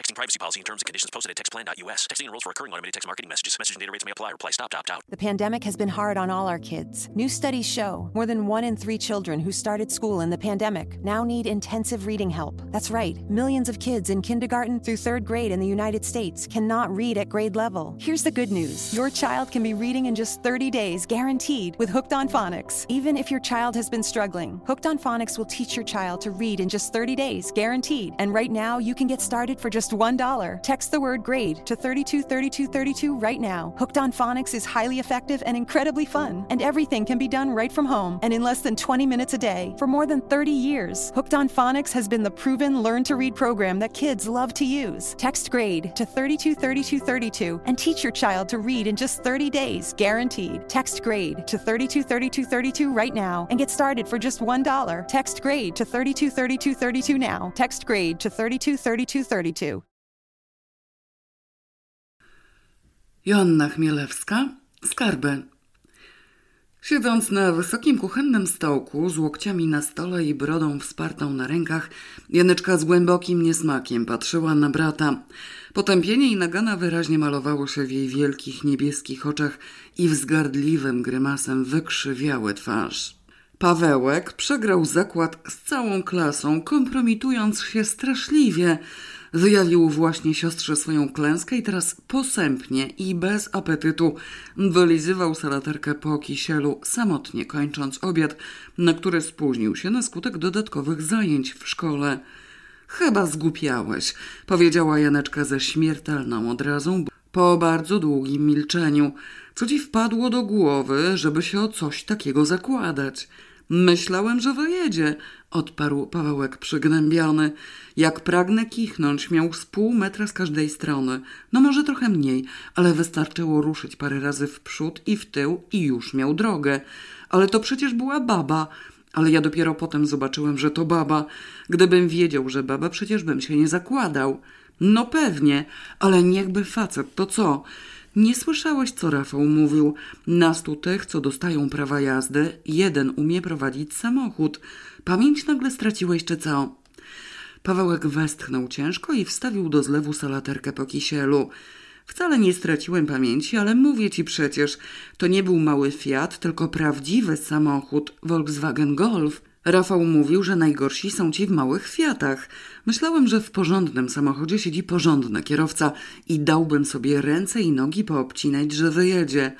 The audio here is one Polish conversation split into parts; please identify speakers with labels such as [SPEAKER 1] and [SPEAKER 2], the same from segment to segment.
[SPEAKER 1] Texting privacy policy and terms and conditions posted at textplan.us. Texting enrolls for recurring automated text marketing messages. Message and data rates may apply. Reply stop to opt out.
[SPEAKER 2] The pandemic has been hard on all our kids. New studies show more than one in three children who started school in the pandemic now need intensive reading help. That's right, millions of kids in kindergarten through third grade in the United States cannot read at grade level. Here's the good news your child can be reading in just 30 days, guaranteed, with Hooked on Phonics. Even if your child has been struggling, Hooked on Phonics will teach your child to read in just 30 days, guaranteed. And right now, you can get started for just $1. Text the word grade to 323232 right now. Hooked on Phonics is highly effective and incredibly fun, and everything can be done right from home and in less than 20 minutes a day. For more than 30 years, Hooked on Phonics has been the proven learn to read program that kids love to use. Text grade to 323232 and teach your child to read in just 30 days, guaranteed. Text grade to 323232 right now and get started for just $1. Text grade to 323232 now. Text grade to 323232.
[SPEAKER 3] Joanna Chmielewska, Skarby. Siedząc na wysokim kuchennym stołku z łokciami na stole i brodą wspartą na rękach, Janeczka z głębokim niesmakiem patrzyła na brata. Potępienie i nagana wyraźnie malowało się w jej wielkich niebieskich oczach i wzgardliwym grymasem wykrzywiały twarz. Pawełek przegrał zakład z całą klasą, kompromitując się straszliwie. Wyjawił właśnie siostrze swoją klęskę i teraz posępnie i bez apetytu wylizywał salaterkę po kisielu, samotnie kończąc obiad, na który spóźnił się na skutek dodatkowych zajęć w szkole. Chyba zgłupiałeś, powiedziała Janeczka ze śmiertelną odrazą po bardzo długim milczeniu. Co ci wpadło do głowy, żeby się o coś takiego zakładać? Myślałem, że wyjedzie, odparł Pawełek przygnębiony. Jak pragnę kichnąć, miał z pół metra z każdej strony. No może trochę mniej, ale wystarczyło ruszyć parę razy w przód i w tył i już miał drogę. Ale to przecież była baba. Ale ja dopiero potem zobaczyłem, że to baba. Gdybym wiedział, że baba, przecież bym się nie zakładał. No pewnie, ale niechby facet, to co? Nie słyszałeś, co Rafał mówił. Nastu tych, co dostają prawa jazdy, jeden umie prowadzić samochód. Pamięć nagle straciłeś, czy co? Pawełek westchnął ciężko i wstawił do zlewu salaterkę po kisielu. Wcale nie straciłem pamięci, ale mówię ci przecież, to nie był mały Fiat, tylko prawdziwy samochód Volkswagen Golf. Rafał mówił, że najgorsi są ci w małych Fiatach. Myślałem, że w porządnym samochodzie siedzi porządny kierowca i dałbym sobie ręce i nogi poobcinać, że wyjedzie.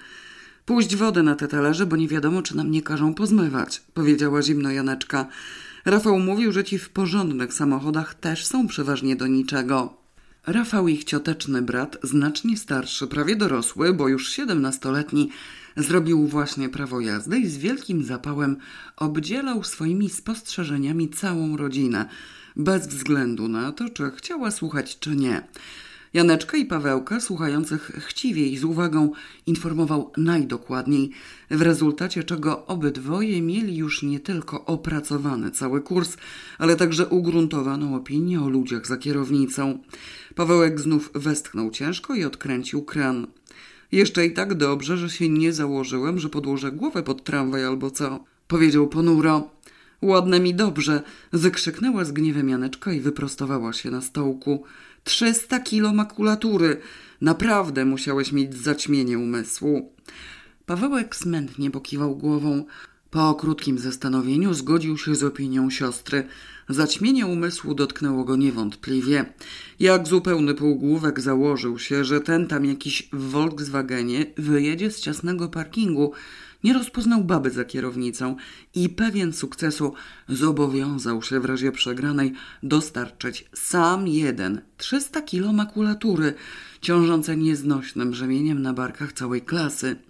[SPEAKER 3] Puść wodę na te talerze, bo nie wiadomo, czy nam nie każą pozmywać, powiedziała zimno Janeczka. Rafał mówił, że ci w porządnych samochodach też są przeważnie do niczego. Rafał, ich cioteczny brat, znacznie starszy, prawie dorosły, bo już siedemnastoletni, zrobił właśnie prawo jazdy i z wielkim zapałem obdzielał swoimi spostrzeżeniami całą rodzinę, bez względu na to, czy chciała słuchać, czy nie. Janeczka i Pawełka, słuchających chciwie i z uwagą, informował najdokładniej, w rezultacie czego obydwoje mieli już nie tylko opracowany cały kurs, ale także ugruntowaną opinię o ludziach za kierownicą. Pawełek znów westchnął ciężko i odkręcił kran. Jeszcze i tak dobrze, że się nie założyłem, że podłożę głowę pod tramwaj albo co, powiedział ponuro. Ładne mi dobrze, wykrzyknęła z gniewem Janeczka i wyprostowała się na stołku. Trzysta kilo makulatury. Naprawdę musiałeś mieć zaćmienie umysłu. Pawełek smętnie pokiwał głową. Po krótkim zastanowieniu zgodził się z opinią siostry. Zaćmienie umysłu dotknęło go niewątpliwie. Jak zupełny półgłówek założył się, że ten tam jakiś w Volkswagenie wyjedzie z ciasnego parkingu. Nie rozpoznał baby za kierownicą i pewien sukcesu zobowiązał się w razie przegranej dostarczyć sam jeden 300 kilo makulatury, ciążące nieznośnym brzemieniem na barkach całej klasy.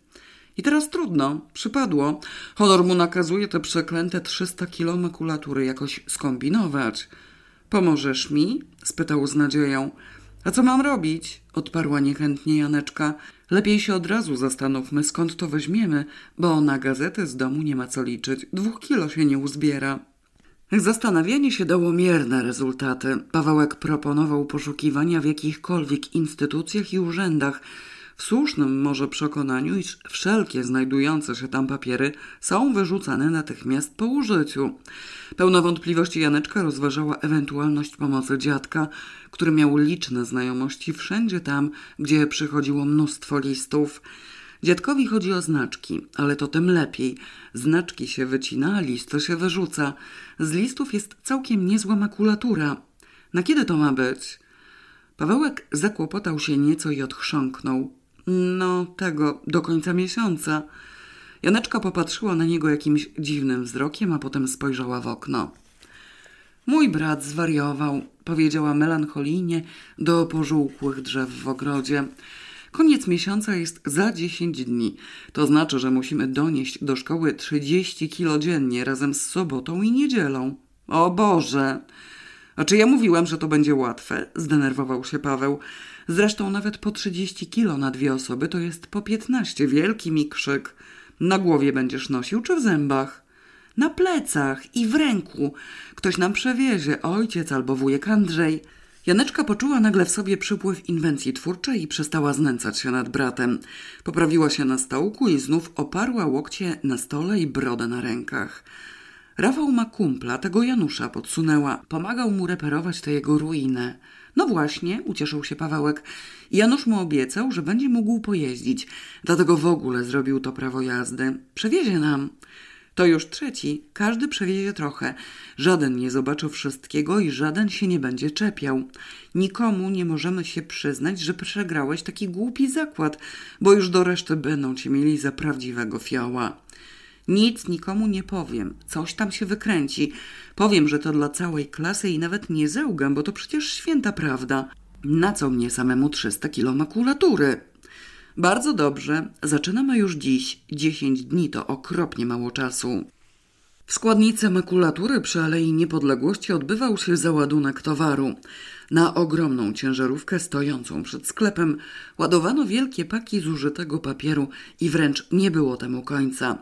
[SPEAKER 3] I teraz trudno, przypadło. Honor mu nakazuje te przeklęte 300 kilo makulatury jakoś skombinować. Pomożesz mi? spytał z nadzieją. A co mam robić? odparła niechętnie Janeczka. Lepiej się od razu zastanówmy, skąd to weźmiemy, bo na gazetę z domu nie ma co liczyć. Dwóch kilo się nie uzbiera. Zastanawianie się dało mierne rezultaty. Pawełek proponował poszukiwania w jakichkolwiek instytucjach i urzędach, w słusznym może przekonaniu, iż wszelkie znajdujące się tam papiery są wyrzucane natychmiast po użyciu. Pełna wątpliwości Janeczka rozważała ewentualność pomocy dziadka, który miał liczne znajomości wszędzie tam, gdzie przychodziło mnóstwo listów. Dziadkowi chodzi o znaczki, ale to tym lepiej. Znaczki się wycina, a listy się wyrzuca. Z listów jest całkiem niezła makulatura. Na kiedy to ma być? Pawełek zakłopotał się nieco i odchrząknął. No, tego, do końca miesiąca. Janeczka popatrzyła na niego jakimś dziwnym wzrokiem, a potem spojrzała w okno. Mój brat zwariował, powiedziała melancholijnie do pożółkłych drzew w ogrodzie. Koniec miesiąca jest za 10 dni. To znaczy, że musimy donieść do szkoły 30 kilo dziennie razem z sobotą i niedzielą. O Boże! A czy ja mówiłem, że to będzie łatwe? Zdenerwował się Paweł. Zresztą nawet po 30 kilo na dwie osoby to jest po 15. Wielki mi krzyk. Na głowie będziesz nosił czy w zębach? Na plecach i w ręku. Ktoś nam przewiezie, ojciec albo wujek Andrzej. Janeczka poczuła nagle w sobie przypływ inwencji twórczej i przestała znęcać się nad bratem. Poprawiła się na stołku i znów oparła łokcie na stole i brodę na rękach. Rafał ma kumpla, tego Janusza podsunęła. Pomagał mu reperować tę jego ruinę. No właśnie, ucieszył się Pawełek. Janusz mu obiecał, że będzie mógł pojeździć. Dlatego w ogóle zrobił to prawo jazdy. Przewiezie nam. To już trzeci. Każdy przewiezie trochę. Żaden nie zobaczy wszystkiego i żaden się nie będzie czepiał. Nikomu nie możemy się przyznać, że przegrałeś taki głupi zakład, bo już do reszty będą cię mieli za prawdziwego fioła. Nic nikomu nie powiem. Coś tam się wykręci. Powiem, że to dla całej klasy i nawet nie zełgam, bo to przecież święta prawda. Na co mnie samemu 300 kilo makulatury? Bardzo dobrze. Zaczynamy już dziś. 10 dni to okropnie mało czasu. W składnicy makulatury przy Alei Niepodległości odbywał się załadunek towaru. Na ogromną ciężarówkę stojącą przed sklepem ładowano wielkie paki zużytego papieru i wręcz nie było temu końca.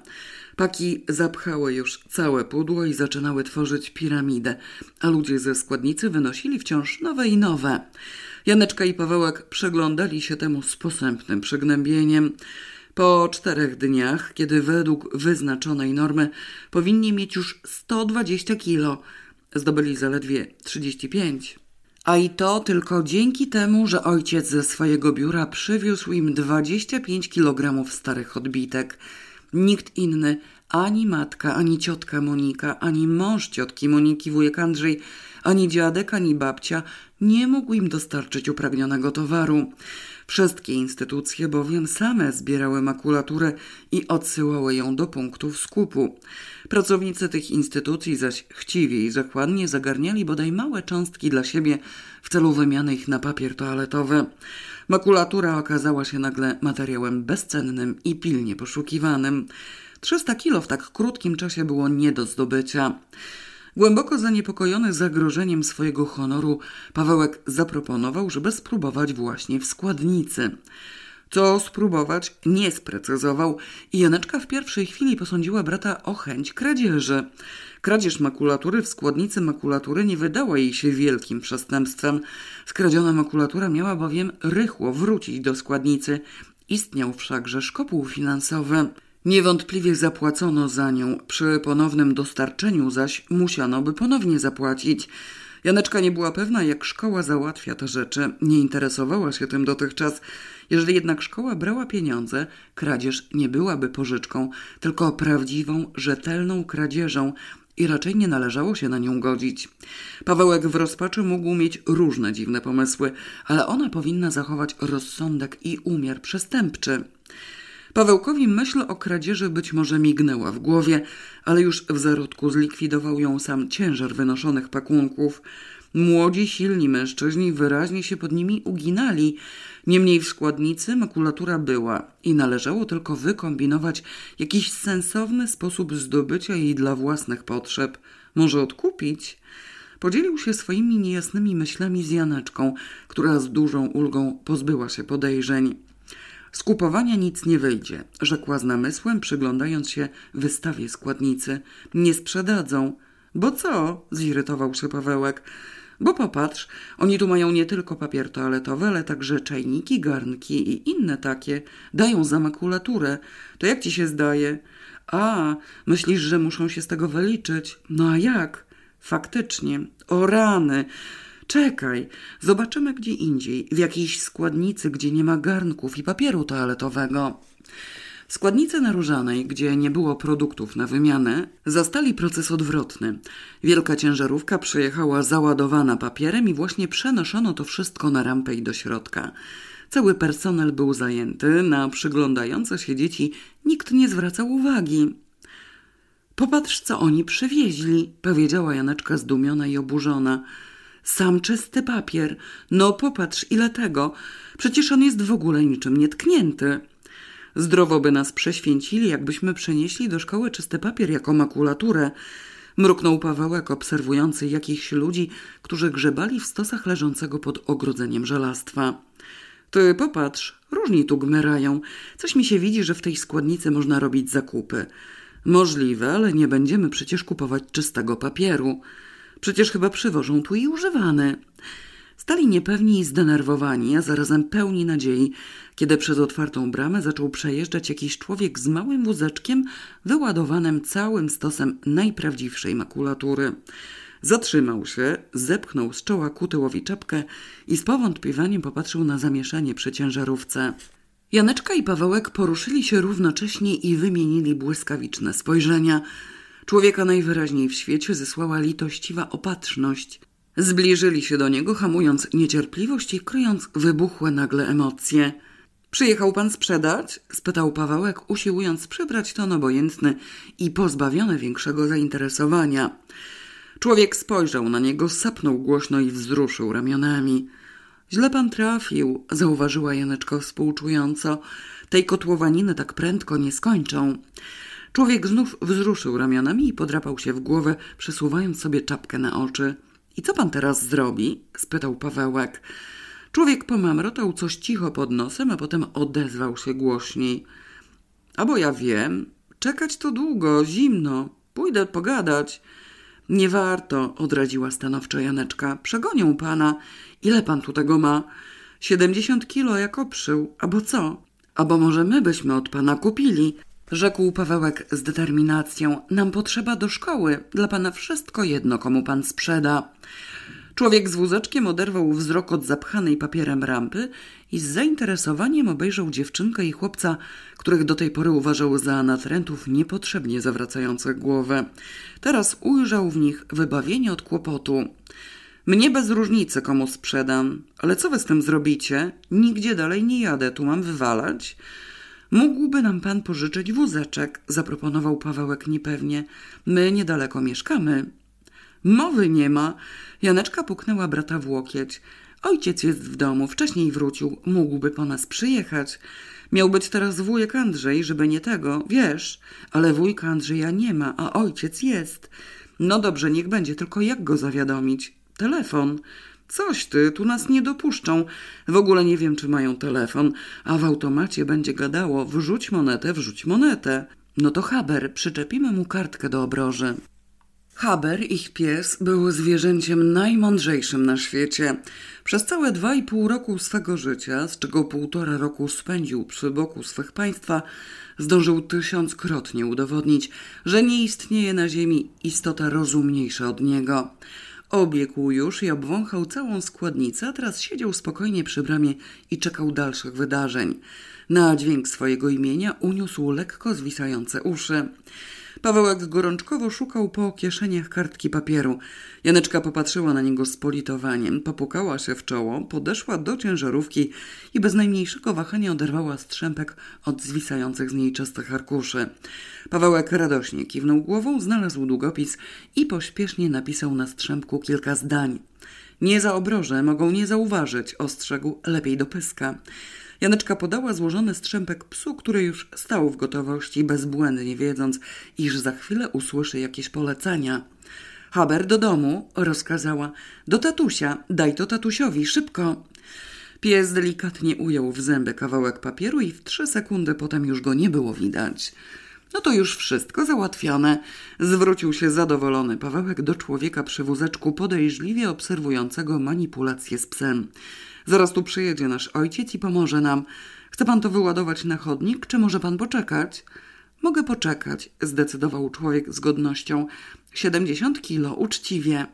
[SPEAKER 3] Paki zapchały już całe pudło i zaczynały tworzyć piramidę, a ludzie ze składnicy wynosili wciąż nowe i nowe. Janeczka i Pawełek przyglądali się temu z posępnym przygnębieniem. Po czterech dniach, kiedy według wyznaczonej normy powinni mieć już 120 kilo, zdobyli zaledwie 35. A i to tylko dzięki temu, że ojciec ze swojego biura przywiózł im 25 kg starych odbitek – Nikt inny, ani matka, ani ciotka Monika, ani mąż ciotki Moniki, wujek Andrzej, ani dziadek, ani babcia nie mógł im dostarczyć upragnionego towaru. Wszystkie instytucje bowiem same zbierały makulaturę i odsyłały ją do punktów skupu. Pracownicy tych instytucji zaś chciwie i zakładnie zagarniali bodaj małe cząstki dla siebie w celu wymiany ich na papier toaletowy. Makulatura okazała się nagle materiałem bezcennym i pilnie poszukiwanym. 300 kilo w tak krótkim czasie było nie do zdobycia. Głęboko zaniepokojony zagrożeniem swojego honoru, Pawełek zaproponował, żeby spróbować właśnie w składnicy. Co spróbować nie sprecyzował i Janeczka w pierwszej chwili posądziła brata o chęć kradzieży. Kradzież makulatury w składnicy makulatury nie wydała jej się wielkim przestępstwem. Skradziona makulatura miała bowiem rychło wrócić do składnicy. Istniał wszakże szkopuł finansowy. Niewątpliwie zapłacono za nią, przy ponownym dostarczeniu zaś musiano by ponownie zapłacić. Janeczka nie była pewna, jak szkoła załatwia te rzeczy. Nie interesowała się tym dotychczas. Jeżeli jednak szkoła brała pieniądze, kradzież nie byłaby pożyczką, tylko prawdziwą, rzetelną kradzieżą i raczej nie należało się na nią godzić. Pawełek w rozpaczy mógł mieć różne dziwne pomysły, ale ona powinna zachować rozsądek i umiar przestępczy. Pawełkowi myśl o kradzieży być może mignęła w głowie, ale już w zarodku zlikwidował ją sam ciężar wynoszonych pakunków. Młodzi, silni mężczyźni wyraźnie się pod nimi uginali. Niemniej w składnicy makulatura była i należało tylko wykombinować jakiś sensowny sposób zdobycia jej dla własnych potrzeb. Może odkupić? Podzielił się swoimi niejasnymi myślami z Janeczką, która z dużą ulgą pozbyła się podejrzeń. Z kupowania nic nie wyjdzie, rzekła z namysłem, przyglądając się wystawie składnicy. Nie sprzedadzą. Bo co? zirytował się Pawełek. Bo popatrz, oni tu mają nie tylko papier toaletowy, ale także czajniki, garnki i inne takie. Dają za makulaturę. To jak ci się zdaje? A, myślisz, że muszą się z tego wyliczyć? No a jak? Faktycznie. O rany. Czekaj, zobaczymy gdzie indziej, w jakiejś składnicy, gdzie nie ma garnków i papieru toaletowego. W składnicy naróżanej, gdzie nie było produktów na wymianę, zastali proces odwrotny. Wielka ciężarówka przyjechała załadowana papierem i właśnie przenoszono to wszystko na rampę i do środka. Cały personel był zajęty, na przyglądające się dzieci nikt nie zwracał uwagi. Popatrz, co oni przywieźli, powiedziała Janeczka zdumiona i oburzona. Sam czysty papier. No popatrz, ile tego. Przecież on jest w ogóle niczym nietknięty. Zdrowo by nas prześwięcili, jakbyśmy przenieśli do szkoły czysty papier jako makulaturę. Mruknął Pawełek, obserwujący jakichś ludzi, którzy grzebali w stosach leżącego pod ogrodzeniem żelastwa. Ty popatrz, różni tu gmerają. Coś mi się widzi, że w tej składnicy można robić zakupy. Możliwe, ale nie będziemy przecież kupować czystego papieru. Przecież chyba przywożą tu i używany. Stali niepewni i zdenerwowani, a zarazem pełni nadziei, kiedy przez otwartą bramę zaczął przejeżdżać jakiś człowiek z małym wózeczkiem wyładowanym całym stosem najprawdziwszej makulatury. Zatrzymał się, zepchnął z czoła kutyłowi czapkę i z powątpiewaniem popatrzył na zamieszanie przy ciężarówce. Janeczka i Pawełek poruszyli się równocześnie i wymienili błyskawiczne spojrzenia. Człowieka najwyraźniej w świecie zesłała litościwa opatrzność. Zbliżyli się do niego, hamując niecierpliwość i kryjąc wybuchłe nagle emocje. Przyjechał pan sprzedać? spytał Pawełek, usiłując przybrać ton obojętny i pozbawiony większego zainteresowania. Człowiek spojrzał na niego, sapnął głośno i wzruszył ramionami. Źle pan trafił, zauważyła Janeczko współczująco. Tej kotłowaniny tak prędko nie skończą. Człowiek znów wzruszył ramionami i podrapał się w głowę, przesuwając sobie czapkę na oczy. I co pan teraz zrobi? spytał Pawełek. Człowiek pomamrotał coś cicho pod nosem, a potem odezwał się głośniej. A bo ja wiem, czekać to długo, zimno. Pójdę pogadać. Nie warto, odradziła stanowczo Janeczka. Przegonią pana. Ile pan tu tego ma? Siedemdziesiąt kilo jak oprzył. Albo co? Albo może my byśmy od pana kupili. Rzekł Pawełek z determinacją. Nam potrzeba do szkoły. Dla pana wszystko jedno, komu pan sprzeda. Człowiek z wózeczkiem oderwał wzrok od zapchanej papierem rampy i z zainteresowaniem obejrzał dziewczynkę i chłopca, których do tej pory uważał za natrętów niepotrzebnie zawracających głowę. Teraz ujrzał w nich wybawienie od kłopotu. Mnie bez różnicy komu sprzedam, ale co wy z tym zrobicie? Nigdzie dalej nie jadę, tu mam wywalać. Mógłby nam pan pożyczyć wózeczek, zaproponował Pawełek niepewnie. My niedaleko mieszkamy. Mowy nie ma. Janeczka puknęła brata w łokieć. Ojciec jest w domu, wcześniej wrócił, mógłby po nas przyjechać. Miał być teraz wujek Andrzej, żeby nie tego, wiesz, ale wujka Andrzeja nie ma, a ojciec jest. No dobrze, niech będzie, tylko jak go zawiadomić? Telefon. Coś ty, tu nas nie dopuszczą. W ogóle nie wiem, czy mają telefon, a w automacie będzie gadało wrzuć monetę, wrzuć monetę. No to Haber, przyczepimy mu kartkę do obroży. Haber, ich pies, był zwierzęciem najmądrzejszym na świecie. Przez całe dwa i pół roku swego życia, z czego półtora roku spędził przy boku swych państwa, zdążył tysiąckrotnie udowodnić, że nie istnieje na ziemi istota rozumniejsza od niego. Obiegł już i obwąchał całą składnicę, a teraz siedział spokojnie przy bramie i czekał dalszych wydarzeń. Na dźwięk swojego imienia uniósł lekko zwisające uszy. Pawełek gorączkowo szukał po kieszeniach kartki papieru. Janeczka popatrzyła na niego z politowaniem, popukała się w czoło, podeszła do ciężarówki i bez najmniejszego wahania oderwała strzępek od zwisających z niej czystych arkuszy. Pawełek radośnie kiwnął głową, znalazł długopis i pośpiesznie napisał na strzępku kilka zdań. Nie za obroże, mogą nie zauważyć, ostrzegł, lepiej do pyska. Janeczka podała złożony strzępek psu, który już stał w gotowości, bezbłędnie wiedząc, iż za chwilę usłyszy jakieś polecenia. Haber do domu, rozkazała. Do tatusia, daj to tatusiowi, szybko. Pies delikatnie ujął w zęby kawałek papieru i w trzy sekundy potem już go nie było widać. No to już wszystko załatwione. Zwrócił się zadowolony Pawełek do człowieka przy wózeczku podejrzliwie obserwującego manipulacje z psem. Zaraz tu przyjedzie nasz ojciec i pomoże nam. Chce pan to wyładować na chodnik, czy może pan poczekać? Mogę poczekać, zdecydował człowiek z godnością. Siedemdziesiąt kilo, uczciwie.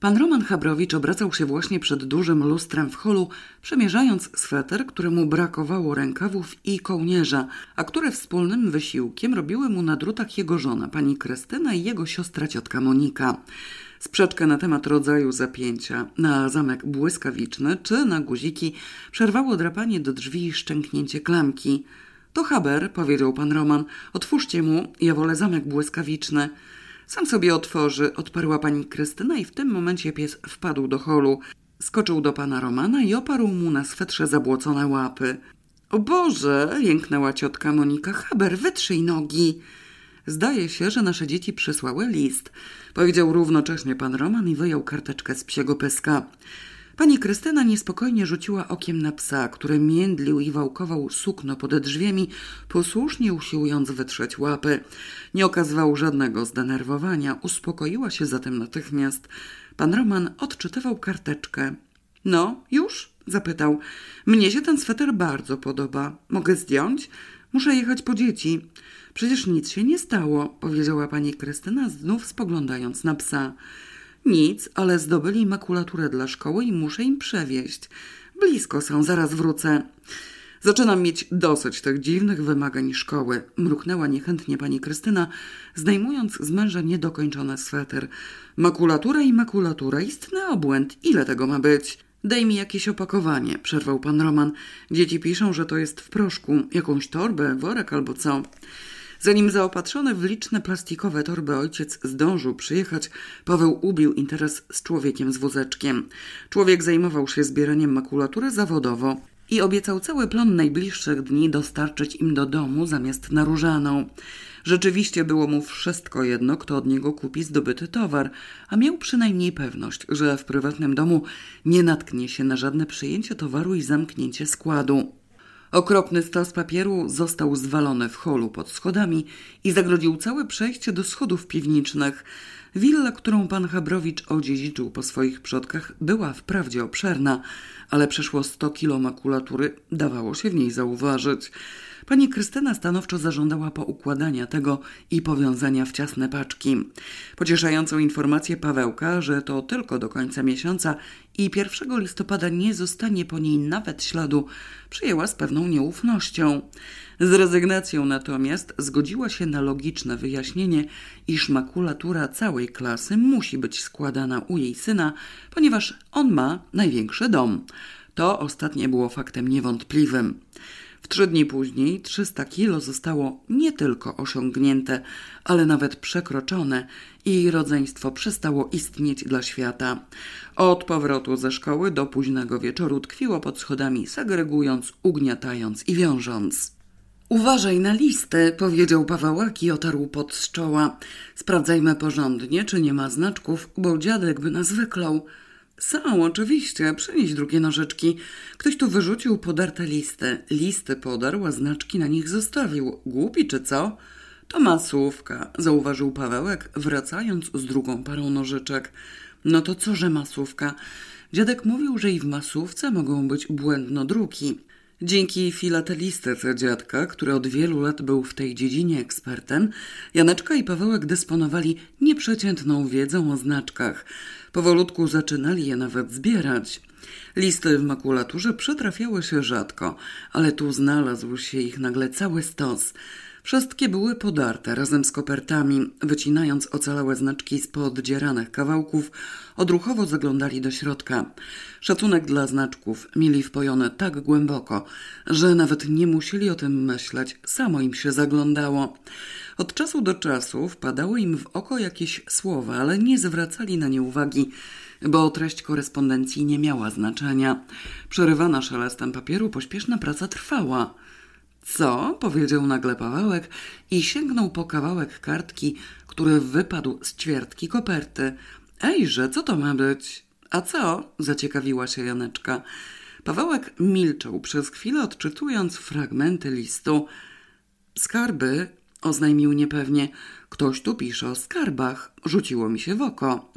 [SPEAKER 3] Pan Roman Chabrowicz obracał się właśnie przed dużym lustrem w holu, przemierzając sweter, któremu brakowało rękawów i kołnierza, a które wspólnym wysiłkiem robiły mu na drutach jego żona, pani Krystyna i jego siostra ciotka Monika. Sprzeczkę na temat rodzaju zapięcia na zamek błyskawiczny czy na guziki przerwało drapanie do drzwi i szczęknięcie klamki. To Haber, powiedział pan Roman. Otwórzcie mu, ja wolę zamek błyskawiczny. Sam sobie otworzy, odparła pani Krystyna i w tym momencie pies wpadł do holu. Skoczył do pana Romana i oparł mu na swetrze zabłocone łapy. O Boże, jęknęła ciotka Monika. Haber, wytrzyj nogi. Zdaje się, że nasze dzieci przysłały list. Powiedział równocześnie pan Roman i wyjął karteczkę z psiego pyska. Pani Krystyna niespokojnie rzuciła okiem na psa, który międlił i wałkował sukno pod drzwiami, posłusznie usiłując wytrzeć łapy. Nie okazywał żadnego zdenerwowania, uspokoiła się zatem natychmiast. Pan Roman odczytywał karteczkę. No, już? zapytał. Mnie się ten sweter bardzo podoba. Mogę zdjąć? Muszę jechać po dzieci. Przecież nic się nie stało, powiedziała pani Krystyna, znów spoglądając na psa. Nic, ale zdobyli makulaturę dla szkoły i muszę im przewieźć. Blisko są, zaraz wrócę. Zaczynam mieć dosyć tych dziwnych wymagań szkoły, mruknęła niechętnie pani Krystyna, zdejmując z męża niedokończony sweter. Makulatura i makulatura, istny obłęd. Ile tego ma być? Daj mi jakieś opakowanie, przerwał pan Roman. Dzieci piszą, że to jest w proszku, jakąś torbę, worek albo co. Zanim zaopatrzony w liczne plastikowe torby ojciec zdążył przyjechać, Paweł ubił interes z człowiekiem z wózeczkiem. Człowiek zajmował się zbieraniem makulatury zawodowo i obiecał cały plan najbliższych dni dostarczyć im do domu zamiast na różaną. Rzeczywiście było mu wszystko jedno, kto od niego kupi zdobyty towar, a miał przynajmniej pewność, że w prywatnym domu nie natknie się na żadne przyjęcie towaru i zamknięcie składu. Okropny stos papieru został zwalony w holu pod schodami i zagrodził całe przejście do schodów piwniczych. Willa, którą pan Habrowicz odziedziczył po swoich przodkach, była wprawdzie obszerna, ale przeszło sto kilo makulatury dawało się w niej zauważyć. Pani Krystyna stanowczo zażądała poukładania tego i powiązania w ciasne paczki. Pocieszającą informację Pawełka, że to tylko do końca miesiąca i 1 listopada nie zostanie po niej nawet śladu, przyjęła z pewną nieufnością. Z rezygnacją natomiast zgodziła się na logiczne wyjaśnienie, iż makulatura całej klasy musi być składana u jej syna, ponieważ on ma największy dom. To ostatnie było faktem niewątpliwym. W trzy dni później 300 kilo zostało nie tylko osiągnięte, ale nawet przekroczone i rodzeństwo przestało istnieć dla świata. Od powrotu ze szkoły do późnego wieczoru tkwiło pod schodami, segregując, ugniatając i wiążąc. Uważaj na listy, powiedział Pawełak i otarł pod z czoła. Sprawdzajmy porządnie, czy nie ma znaczków, bo dziadek by nas wyklął. Są, oczywiście. Przynieś drugie nożyczki. Ktoś tu wyrzucił podarte listy. Listy podarł, a znaczki na nich zostawił. Głupi czy co? To masówka, zauważył Pawełek, wracając z drugą parą nożyczek. No to co, że masówka? Dziadek mówił, że i w masówce mogą być błędnodruki. Dzięki filatelistyce dziadka, który od wielu lat był w tej dziedzinie ekspertem, Janeczka i Pawełek dysponowali nieprzeciętną wiedzą o znaczkach. Powolutku zaczynali je nawet zbierać. Listy w makulaturze przytrafiały się rzadko, ale tu znalazł się ich nagle cały stos. Wszystkie były podarte razem z kopertami, wycinając ocalałe znaczki z poddzieranych kawałków, odruchowo zaglądali do środka. Szacunek dla znaczków mieli wpojony tak głęboko, że nawet nie musieli o tym myśleć, samo im się zaglądało. Od czasu do czasu wpadały im w oko jakieś słowa, ale nie zwracali na nie uwagi, bo treść korespondencji nie miała znaczenia. Przerywana szelestem papieru pośpieszna praca trwała. Co? powiedział nagle Pawełek i sięgnął po kawałek kartki, który wypadł z ćwiertki koperty. Ejże, co to ma być? A co? zaciekawiła się Janeczka. Pawełek milczał przez chwilę, odczytując fragmenty listu. Skarby, oznajmił niepewnie. Ktoś tu pisze o skarbach. Rzuciło mi się w oko.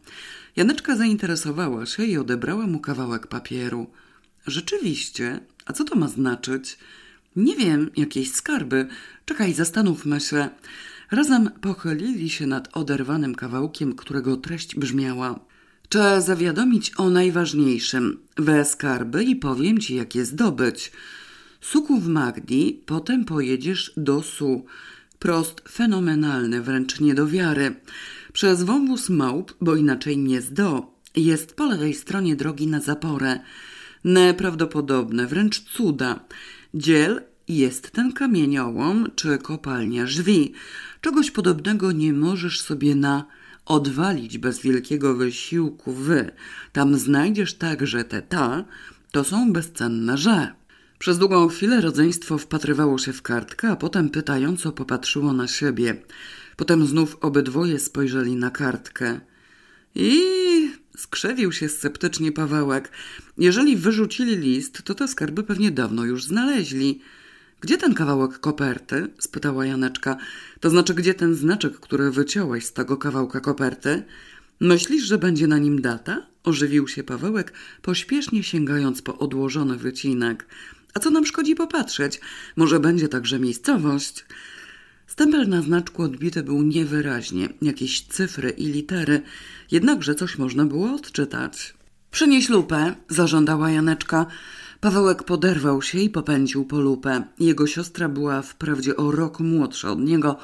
[SPEAKER 3] Janeczka zainteresowała się i odebrała mu kawałek papieru. Rzeczywiście, a co to ma znaczyć? Nie wiem, jakieś skarby. Czekaj, zastanówmy się. Razem pochylili się nad oderwanym kawałkiem, którego treść brzmiała. Trzeba zawiadomić o najważniejszym. We skarby i powiem ci, jak je zdobyć. Suku w Magdi, potem pojedziesz do Su. Prost fenomenalny, wręcz nie do wiary. Przez wąwóz małp, bo inaczej nie zdo. Jest po lewej stronie drogi na zaporę. Neprawdopodobne, wręcz cuda. Dziel jest ten kamieniołom czy kopalnia żwi. Czegoś podobnego nie możesz sobie na odwalić bez wielkiego wysiłku wy. Tam znajdziesz także te ta, to są bezcenne że. Przez długą chwilę rodzeństwo wpatrywało się w kartkę, a potem pytająco popatrzyło na siebie. Potem znów obydwoje spojrzeli na kartkę. I skrzewił się sceptycznie Pawełek. Jeżeli wyrzucili list, to te skarby pewnie dawno już znaleźli. Gdzie ten kawałek koperty? spytała Janeczka. To znaczy, gdzie ten znaczek, który wyciąłeś z tego kawałka koperty? Myślisz, że będzie na nim data? Ożywił się Pawełek, pośpiesznie sięgając po odłożony wycinek. A co nam szkodzi popatrzeć? Może będzie także miejscowość? Stempel na znaczku odbity był niewyraźnie, jakieś cyfry i litery, jednakże coś można było odczytać. Przynieś lupę, zażądała Janeczka. Pawełek poderwał się i popędził po lupę. Jego siostra była wprawdzie o rok młodsza od niego,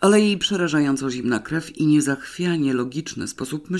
[SPEAKER 3] ale jej przerażająco zimna krew i niezachwianie logiczny sposób myślenia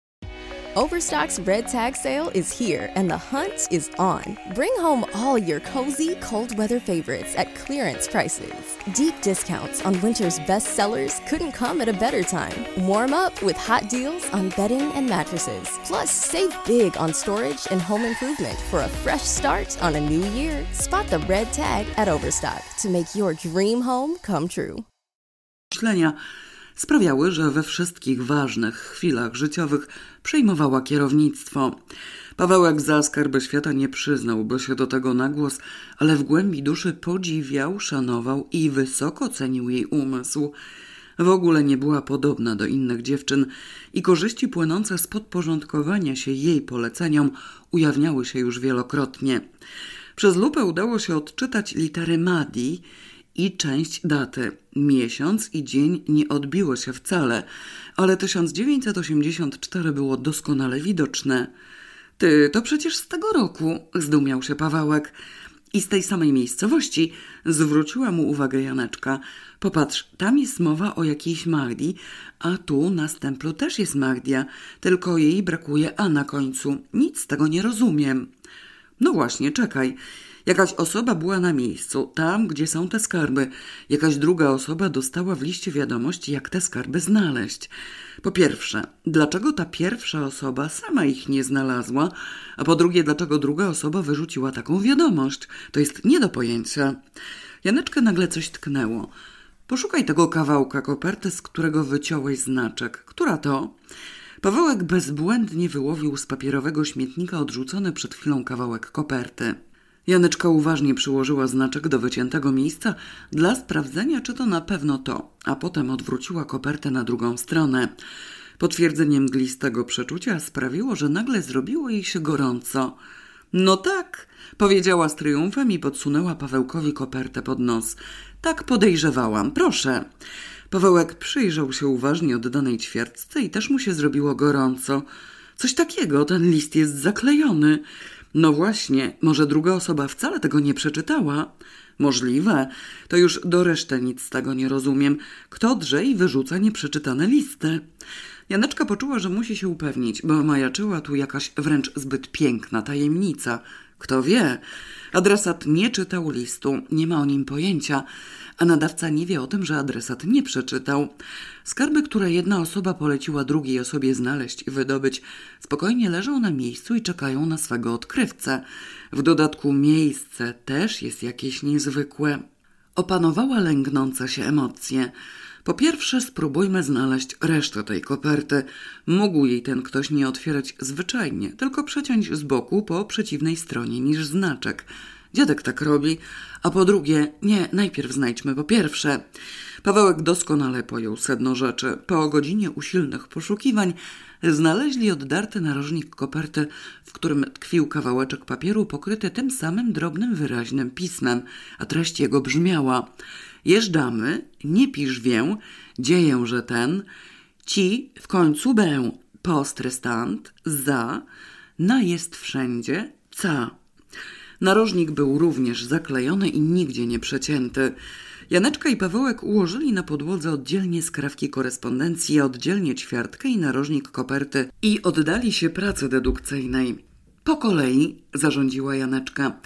[SPEAKER 4] Overstock's red tag sale is here and the hunt is on. Bring home all your cozy, cold weather favorites at clearance prices. Deep discounts on winter's best sellers couldn't come at a better time. Warm up with hot deals on bedding and mattresses. Plus, save big on storage and home improvement for a fresh start on a new year. Spot the red tag at Overstock to make your dream home come true.
[SPEAKER 3] Sprawiały, że we wszystkich ważnych chwilach życiowych przejmowała kierownictwo. Pawełek za skarby świata nie przyznałby się do tego na głos, ale w głębi duszy podziwiał, szanował i wysoko cenił jej umysł. W ogóle nie była podobna do innych dziewczyn i korzyści płynące z podporządkowania się jej poleceniom ujawniały się już wielokrotnie. Przez lupę udało się odczytać litery Madi i część daty. Miesiąc i dzień nie odbiło się wcale, ale 1984 było doskonale widoczne. Ty, to przecież z tego roku, zdumiał się Pawełek. I z tej samej miejscowości zwróciła mu uwagę Janeczka. Popatrz, tam jest mowa o jakiejś Magdi, a tu na stemplu też jest Magdia, tylko jej brakuje A na końcu. Nic z tego nie rozumiem. No właśnie, czekaj. Jakaś osoba była na miejscu, tam gdzie są te skarby. Jakaś druga osoba dostała w liście wiadomość, jak te skarby znaleźć. Po pierwsze, dlaczego ta pierwsza osoba sama ich nie znalazła, a po drugie, dlaczego druga osoba wyrzuciła taką wiadomość? To jest nie do pojęcia. Janeczkę nagle coś tknęło. Poszukaj tego kawałka koperty, z którego wyciąłeś znaczek. Która to? Pawełek bezbłędnie wyłowił z papierowego śmietnika odrzucony przed chwilą kawałek koperty. Janeczka uważnie przyłożyła znaczek do wyciętego miejsca dla sprawdzenia, czy to na pewno to, a potem odwróciła kopertę na drugą stronę. Potwierdzenie mglistego przeczucia sprawiło, że nagle zrobiło jej się gorąco. No tak, powiedziała z triumfem i podsunęła Pawełkowi kopertę pod nos. Tak podejrzewałam, proszę. Pawełek przyjrzał się uważnie oddanej ćwiertce i też mu się zrobiło gorąco. Coś takiego, ten list jest zaklejony. No właśnie, może druga osoba wcale tego nie przeczytała? Możliwe. To już do reszty nic z tego nie rozumiem. Kto drze i wyrzuca nieprzeczytane listy? Janeczka poczuła, że musi się upewnić, bo majaczyła tu jakaś wręcz zbyt piękna tajemnica. Kto wie? Adresat nie czytał listu, nie ma o nim pojęcia, a nadawca nie wie o tym, że adresat nie przeczytał. Skarby, które jedna osoba poleciła drugiej osobie znaleźć i wydobyć, spokojnie leżą na miejscu i czekają na swego odkrywcę. W dodatku miejsce też jest jakieś niezwykłe. Opanowała lęgnące się emocje. Po pierwsze, spróbujmy znaleźć resztę tej koperty. Mógł jej ten ktoś nie otwierać zwyczajnie, tylko przeciąć z boku po przeciwnej stronie niż znaczek. Dziadek tak robi. A po drugie, nie, najpierw znajdźmy po pierwsze. Pawełek doskonale pojął sedno rzeczy. Po godzinie usilnych poszukiwań znaleźli oddarty narożnik koperty, w którym tkwił kawałeczek papieru pokryty tym samym drobnym, wyraźnym pismem, a treść jego brzmiała – Jeżdżamy, nie pisz wię, dzieję, że ten, ci w końcu bę, postrestant, za, na jest wszędzie, ca. Narożnik był również zaklejony i nigdzie nie przecięty. Janeczka i Pawełek ułożyli na podłodze oddzielnie skrawki korespondencji, oddzielnie ćwiartkę i narożnik koperty i oddali się pracy dedukcyjnej. Po kolei zarządziła Janeczka.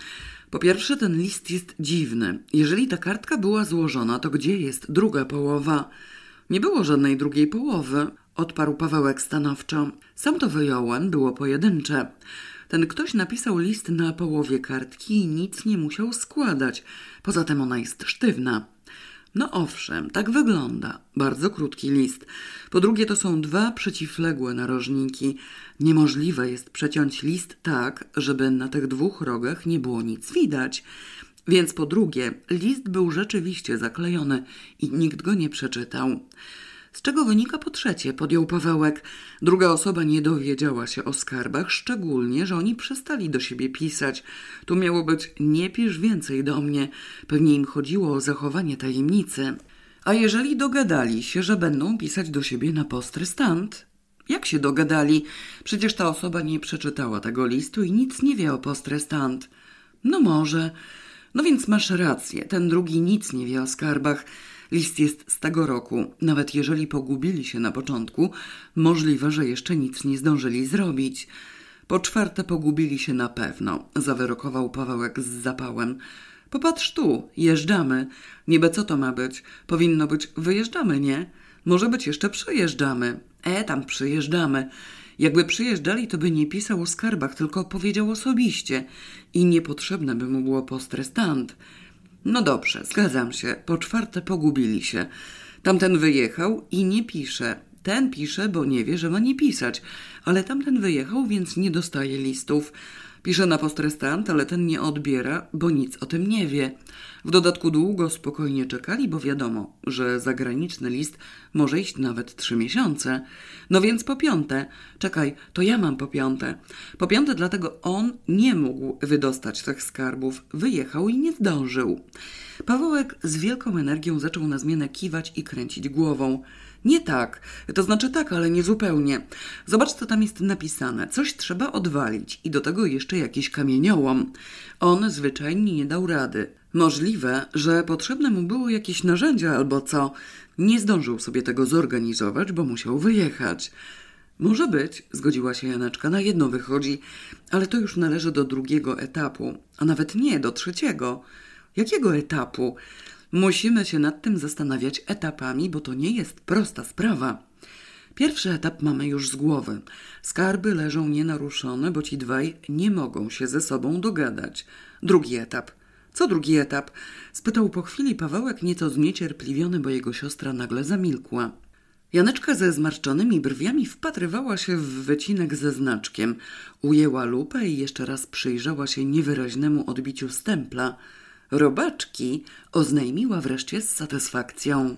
[SPEAKER 3] Po pierwsze, ten list jest dziwny. Jeżeli ta kartka była złożona, to gdzie jest druga połowa? Nie było żadnej drugiej połowy, odparł Pawełek stanowczo. Sam to wyjąłem, było pojedyncze. Ten ktoś napisał list na połowie kartki i nic nie musiał składać. Poza tym ona jest sztywna. No owszem, tak wygląda. Bardzo krótki list. Po drugie, to są dwa przeciwległe narożniki. Niemożliwe jest przeciąć list tak, żeby na tych dwóch rogach nie było nic widać. Więc po drugie, list był rzeczywiście zaklejony i nikt go nie przeczytał. Z czego wynika po trzecie, podjął Pawełek. Druga osoba nie dowiedziała się o skarbach, szczególnie, że oni przestali do siebie pisać. Tu miało być nie pisz więcej do mnie. Pewnie im chodziło o zachowanie tajemnicy. A jeżeli dogadali się, że będą pisać do siebie na postrestant? Jak się dogadali? Przecież ta osoba nie przeczytała tego listu i nic nie wie o postrestant. No może. No więc masz rację, ten drugi nic nie wie o skarbach. List jest z tego roku. Nawet jeżeli pogubili się na początku, możliwe, że jeszcze nic nie zdążyli zrobić. Po czwarte pogubili się na pewno, zawyrokował Pawełek z zapałem. Popatrz tu, jeżdżamy. Niby co to ma być? Powinno być wyjeżdżamy, nie? Może być jeszcze przejeżdżamy. E, tam przyjeżdżamy. Jakby przyjeżdżali, to by nie pisał o skarbach, tylko powiedział osobiście. I niepotrzebne by mu było postrestant. No dobrze, zgadzam się. Po czwarte pogubili się. Tamten wyjechał i nie pisze. Ten pisze, bo nie wie, że ma nie pisać. Ale tamten wyjechał, więc nie dostaje listów. Pisze na postrestant, ale ten nie odbiera, bo nic o tym nie wie. W dodatku długo spokojnie czekali, bo wiadomo, że zagraniczny list może iść nawet trzy miesiące. No więc po piąte, czekaj, to ja mam po piąte. Po piąte, dlatego on nie mógł wydostać tych skarbów. Wyjechał i nie zdążył. Pawełek z wielką energią zaczął na zmianę kiwać i kręcić głową. Nie tak, to znaczy tak, ale nie zupełnie. Zobacz, co tam jest napisane. Coś trzeba odwalić i do tego jeszcze jakiś kamieniołom. On zwyczajnie nie dał rady. Możliwe, że potrzebne mu było jakieś narzędzia albo co. Nie zdążył sobie tego zorganizować, bo musiał wyjechać. Może być, zgodziła się Janeczka, na jedno wychodzi, ale to już należy do drugiego etapu, a nawet nie do trzeciego. Jakiego etapu? Musimy się nad tym zastanawiać etapami, bo to nie jest prosta sprawa. Pierwszy etap mamy już z głowy. Skarby leżą nienaruszone, bo ci dwaj nie mogą się ze sobą dogadać. Drugi etap. Co drugi etap? Spytał po chwili Pawełek, nieco zniecierpliwiony, bo jego siostra nagle zamilkła. Janeczka ze zmarszczonymi brwiami wpatrywała się w wycinek ze znaczkiem. Ujęła lupę i jeszcze raz przyjrzała się niewyraźnemu odbiciu stempla – Robaczki oznajmiła wreszcie z satysfakcją.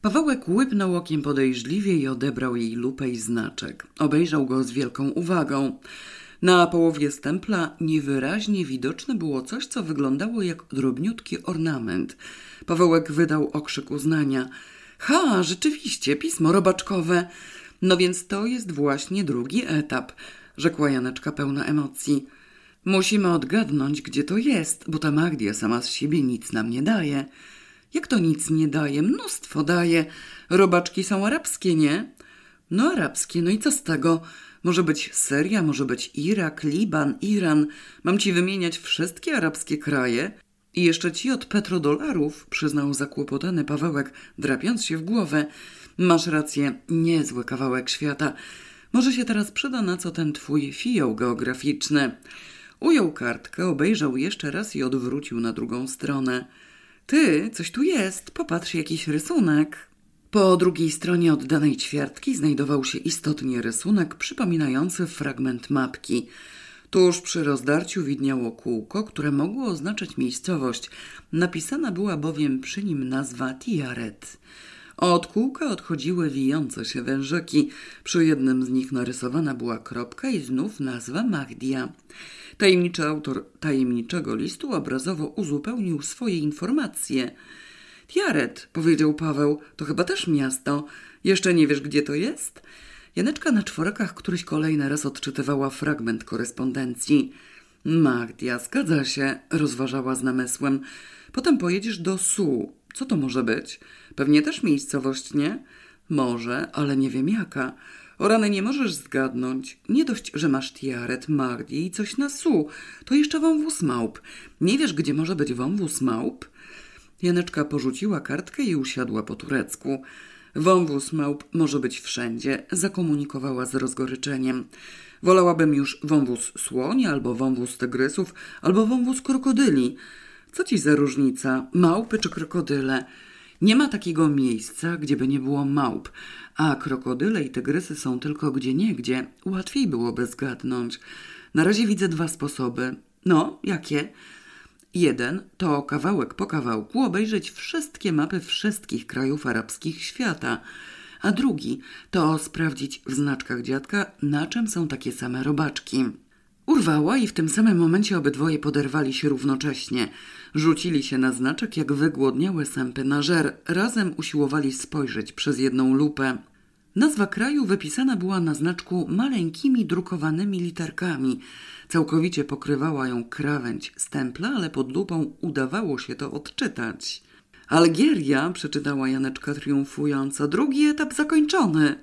[SPEAKER 3] Pawełek łypnął okiem podejrzliwie i odebrał jej lupę i znaczek. Obejrzał go z wielką uwagą. Na połowie stempla niewyraźnie widoczne było coś, co wyglądało jak drobniutki ornament. Pawełek wydał okrzyk uznania. Ha, rzeczywiście, pismo robaczkowe. No więc to jest właśnie drugi etap, rzekła Janeczka pełna emocji. Musimy odgadnąć, gdzie to jest, bo ta Magdia sama z siebie nic nam nie daje. Jak to nic nie daje? Mnóstwo daje. Robaczki są arabskie, nie? No arabskie, no i co z tego? Może być Syria, może być Irak, Liban, Iran. Mam ci wymieniać wszystkie arabskie kraje? I jeszcze ci od petrodolarów, przyznał zakłopotany Pawełek, drapiąc się w głowę. Masz rację, niezły kawałek świata. Może się teraz przyda na co ten twój fioł geograficzny. Ujął kartkę, obejrzał jeszcze raz i odwrócił na drugą stronę. Ty, coś tu jest, popatrz, jakiś rysunek. Po drugiej stronie oddanej ćwiartki znajdował się istotnie rysunek przypominający fragment mapki. Tuż przy rozdarciu widniało kółko, które mogło oznaczać miejscowość. Napisana była bowiem przy nim nazwa Tiaret. Od kółka odchodziły wijące się wężyki. Przy jednym z nich narysowana była kropka i znów nazwa Magdia. Tajemniczy autor tajemniczego listu obrazowo uzupełnił swoje informacje. Tiaret, powiedział Paweł, to chyba też miasto. Jeszcze nie wiesz, gdzie to jest? Janeczka na czworakach któryś kolejny raz odczytywała fragment korespondencji. Magdia, zgadza się, rozważała z namysłem. Potem pojedziesz do Su. Co to może być? Pewnie też miejscowość, nie? Może, ale nie wiem jaka. O rany nie możesz zgadnąć. Nie dość, że masz tiaret, Magdi i coś na Su. To jeszcze wąwóz małp. Nie wiesz, gdzie może być wąwóz małp? Janeczka porzuciła kartkę i usiadła po turecku. Wąwóz małp może być wszędzie, zakomunikowała z rozgoryczeniem. Wolałabym już wąwóz słoni, albo wąwóz tygrysów, albo wąwóz krokodyli. Co ci za różnica, małpy czy krokodyle? Nie ma takiego miejsca, gdzie by nie było małp, a krokodyle i tygrysy są tylko gdzie niegdzie. Łatwiej byłoby zgadnąć. Na razie widzę dwa sposoby. No, jakie? Jeden to kawałek po kawałku obejrzeć wszystkie mapy wszystkich krajów arabskich świata, a drugi to sprawdzić w znaczkach dziadka, na czym są takie same robaczki. Urwała i w tym samym momencie obydwoje poderwali się równocześnie. Rzucili się na znaczek jak wygłodniałe sępy na żer. Razem usiłowali spojrzeć przez jedną lupę. Nazwa kraju wypisana była na znaczku maleńkimi drukowanymi literkami. Całkowicie pokrywała ją krawędź stempla, ale pod lupą udawało się to odczytać. Algieria, przeczytała Janeczka triumfująca, drugi etap zakończony.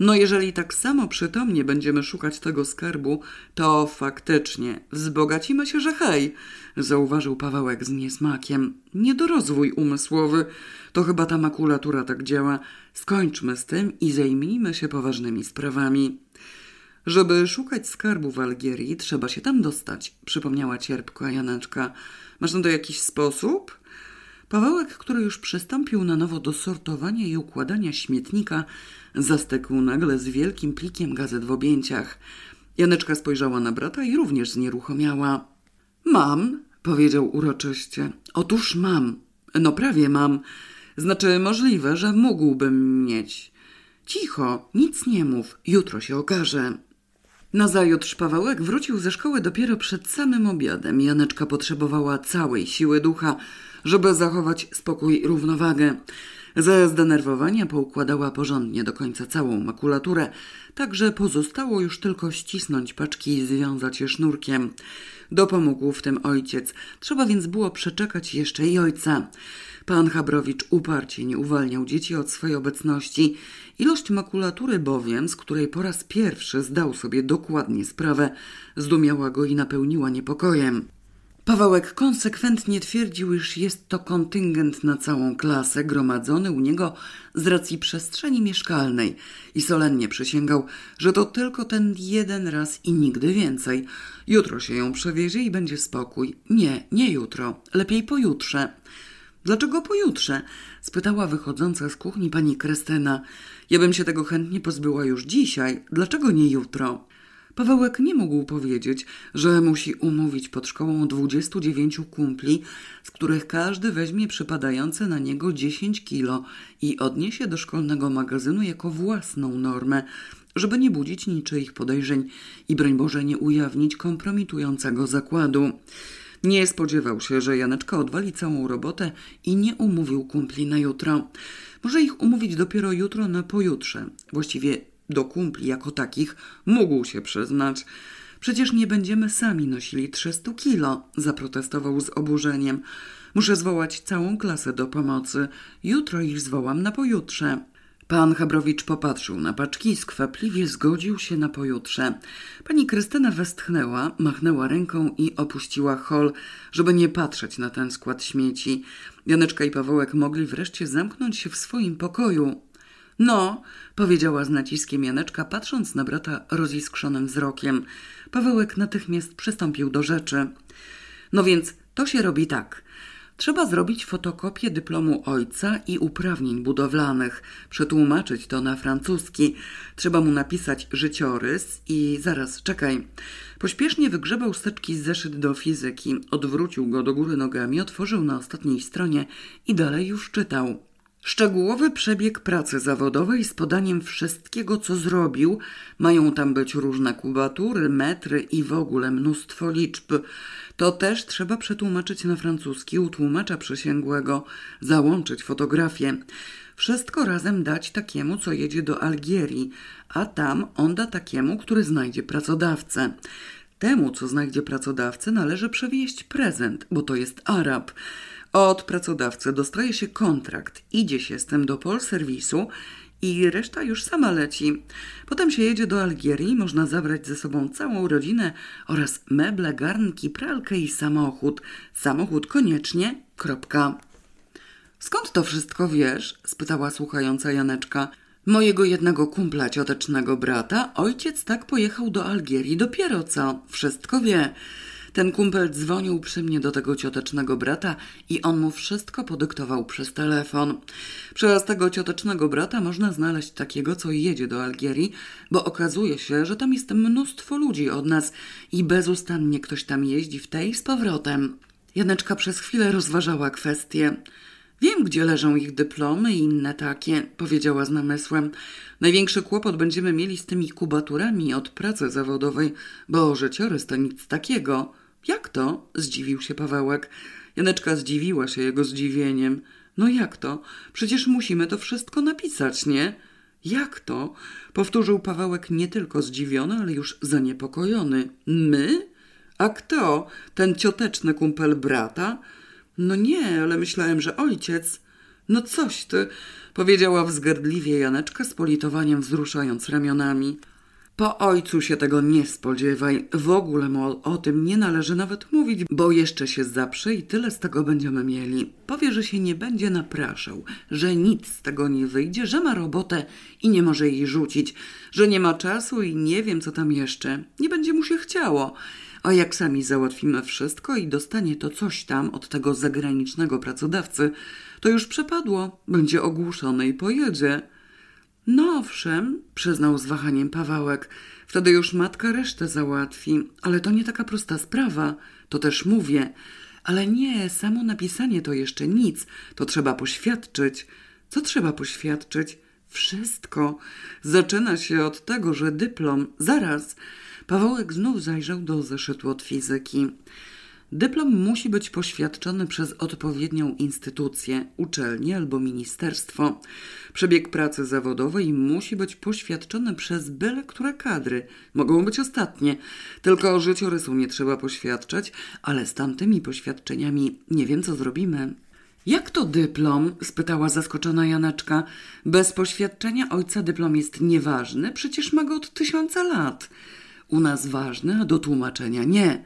[SPEAKER 3] No jeżeli tak samo przytomnie będziemy szukać tego skarbu, to faktycznie wzbogacimy się, że hej, zauważył Pawełek z niesmakiem. Niedorozwój umysłowy. To chyba ta makulatura tak działa. Skończmy z tym i zajmijmy się poważnymi sprawami. Żeby szukać skarbu w Algierii, trzeba się tam dostać, przypomniała cierpko Janeczka. Masz na to jakiś sposób? Pawełek, który już przystąpił na nowo do sortowania i układania śmietnika, zastykł nagle z wielkim plikiem gazet w objęciach. Janeczka spojrzała na brata i również znieruchomiała. Mam, powiedział uroczyście. Otóż mam. No prawie mam. Znaczy możliwe, że mógłbym mieć. Cicho, nic nie mów, jutro się okaże. Nazajutrz Pawełek wrócił ze szkoły dopiero przed samym obiadem. Janeczka potrzebowała całej siły ducha, żeby zachować spokój i równowagę. Ze zdenerwowania poukładała porządnie do końca całą makulaturę, tak że pozostało już tylko ścisnąć paczki i związać je sznurkiem. Dopomógł w tym ojciec, trzeba więc było przeczekać jeszcze i ojca. Pan Habrowicz uparcie nie uwalniał dzieci od swojej obecności. Ilość makulatury bowiem, z której po raz pierwszy zdał sobie dokładnie sprawę, zdumiała go i napełniła niepokojem. Pawełek konsekwentnie twierdził, iż jest to kontyngent na całą klasę gromadzony u niego z racji przestrzeni mieszkalnej i solennie przysięgał, że to tylko ten jeden raz i nigdy więcej. Jutro się ją przewiezie i będzie spokój. Nie, nie jutro, lepiej pojutrze. Dlaczego pojutrze? spytała wychodząca z kuchni pani Krystyna. Ja bym się tego chętnie pozbyła już dzisiaj. Dlaczego nie jutro? Pawełek nie mógł powiedzieć, że musi umówić pod szkołą 29 kumpli, z których każdy weźmie przypadające na niego 10 kilo i odniesie do szkolnego magazynu jako własną normę, żeby nie budzić niczyich podejrzeń i broń Boże nie ujawnić kompromitującego zakładu. Nie spodziewał się, że Janeczka odwali całą robotę i nie umówił kumpli na jutro. Może ich umówić dopiero jutro na pojutrze. Właściwie do kumpli jako takich mógł się przyznać. Przecież nie będziemy sami nosili 300 kilo, zaprotestował z oburzeniem. Muszę zwołać całą klasę do pomocy. Jutro ich zwołam na pojutrze. Pan Chabrowicz popatrzył na paczki i skwapliwie zgodził się na pojutrze. Pani Krystyna westchnęła, machnęła ręką i opuściła hol, żeby nie patrzeć na ten skład śmieci. Janeczka i Pawełek mogli wreszcie zamknąć się w swoim pokoju. No, powiedziała z naciskiem Janeczka, patrząc na brata roziskrzonym wzrokiem. Pawełek natychmiast przystąpił do rzeczy. No więc to się robi tak. Trzeba zrobić fotokopię dyplomu ojca i uprawnień budowlanych, przetłumaczyć to na francuski. Trzeba mu napisać życiorys i zaraz, czekaj. Pośpiesznie wygrzebał steczki zeszyt do fizyki, odwrócił go do góry nogami, otworzył na ostatniej stronie i dalej już czytał. Szczegółowy przebieg pracy zawodowej z podaniem wszystkiego, co zrobił. Mają tam być różne kubatury, metry i w ogóle mnóstwo liczb. To też trzeba przetłumaczyć na francuski u tłumacza przysięgłego, załączyć fotografię. Wszystko razem dać takiemu, co jedzie do Algierii, a tam on da takiemu, który znajdzie pracodawcę. Temu, co znajdzie pracodawcę, należy przewieźć prezent, bo to jest Arab. Od pracodawcy dostaje się kontrakt, idzie się z tym do polserwisu i reszta już sama leci. Potem się jedzie do Algierii, można zabrać ze sobą całą rodzinę oraz meble, garnki, pralkę i samochód. Samochód koniecznie, kropka. Skąd to wszystko wiesz? spytała słuchająca Janeczka. Mojego jednego kumpla ciotecznego brata, ojciec tak pojechał do Algierii dopiero co. Wszystko wie. Ten kumpel dzwonił przy mnie do tego ciotecznego brata i on mu wszystko podyktował przez telefon. Przez tego ciotecznego brata można znaleźć takiego, co jedzie do Algierii, bo okazuje się, że tam jest mnóstwo ludzi od nas i bezustannie ktoś tam jeździ w tej z powrotem. Janeczka przez chwilę rozważała kwestię. Wiem, gdzie leżą ich dyplomy i inne takie, powiedziała z namysłem. Największy kłopot będziemy mieli z tymi kubaturami od pracy zawodowej, bo życiorys to nic takiego. Jak to? zdziwił się Pawełek. Janeczka zdziwiła się jego zdziwieniem. No jak to? Przecież musimy to wszystko napisać, nie? Jak to? Powtórzył Pawełek nie tylko zdziwiony, ale już zaniepokojony. My? A kto? Ten cioteczny kumpel brata? No nie, ale myślałem, że ojciec. No coś ty, powiedziała wzgardliwie Janeczka z politowaniem wzruszając ramionami. Po ojcu się tego nie spodziewaj. W ogóle mu o tym nie należy nawet mówić, bo jeszcze się zaprze i tyle z tego będziemy mieli. Powie, że się nie będzie napraszał, że nic z tego nie wyjdzie, że ma robotę i nie może jej rzucić, że nie ma czasu i nie wiem co tam jeszcze. Nie będzie mu się chciało. A jak sami załatwimy wszystko i dostanie to coś tam od tego zagranicznego pracodawcy, to już przepadło, będzie ogłuszone i pojedzie. No owszem, przyznał z wahaniem Pawełek, wtedy już matka resztę załatwi, ale to nie taka prosta sprawa, to też mówię. Ale nie, samo napisanie to jeszcze nic, to trzeba poświadczyć. Co trzeba poświadczyć? Wszystko. Zaczyna się od tego, że dyplom, zaraz. Pawełek znów zajrzał do zeszytu od fizyki. Dyplom musi być poświadczony przez odpowiednią instytucję, uczelnię albo ministerstwo. Przebieg pracy zawodowej musi być poświadczony przez byle które kadry. Mogą być ostatnie. Tylko życiorysu nie trzeba poświadczać, ale z tamtymi poświadczeniami nie wiem, co zrobimy. Jak to dyplom? spytała zaskoczona Janeczka. Bez poświadczenia ojca dyplom jest nieważny, przecież ma go od tysiąca lat. U nas ważny, a do tłumaczenia nie.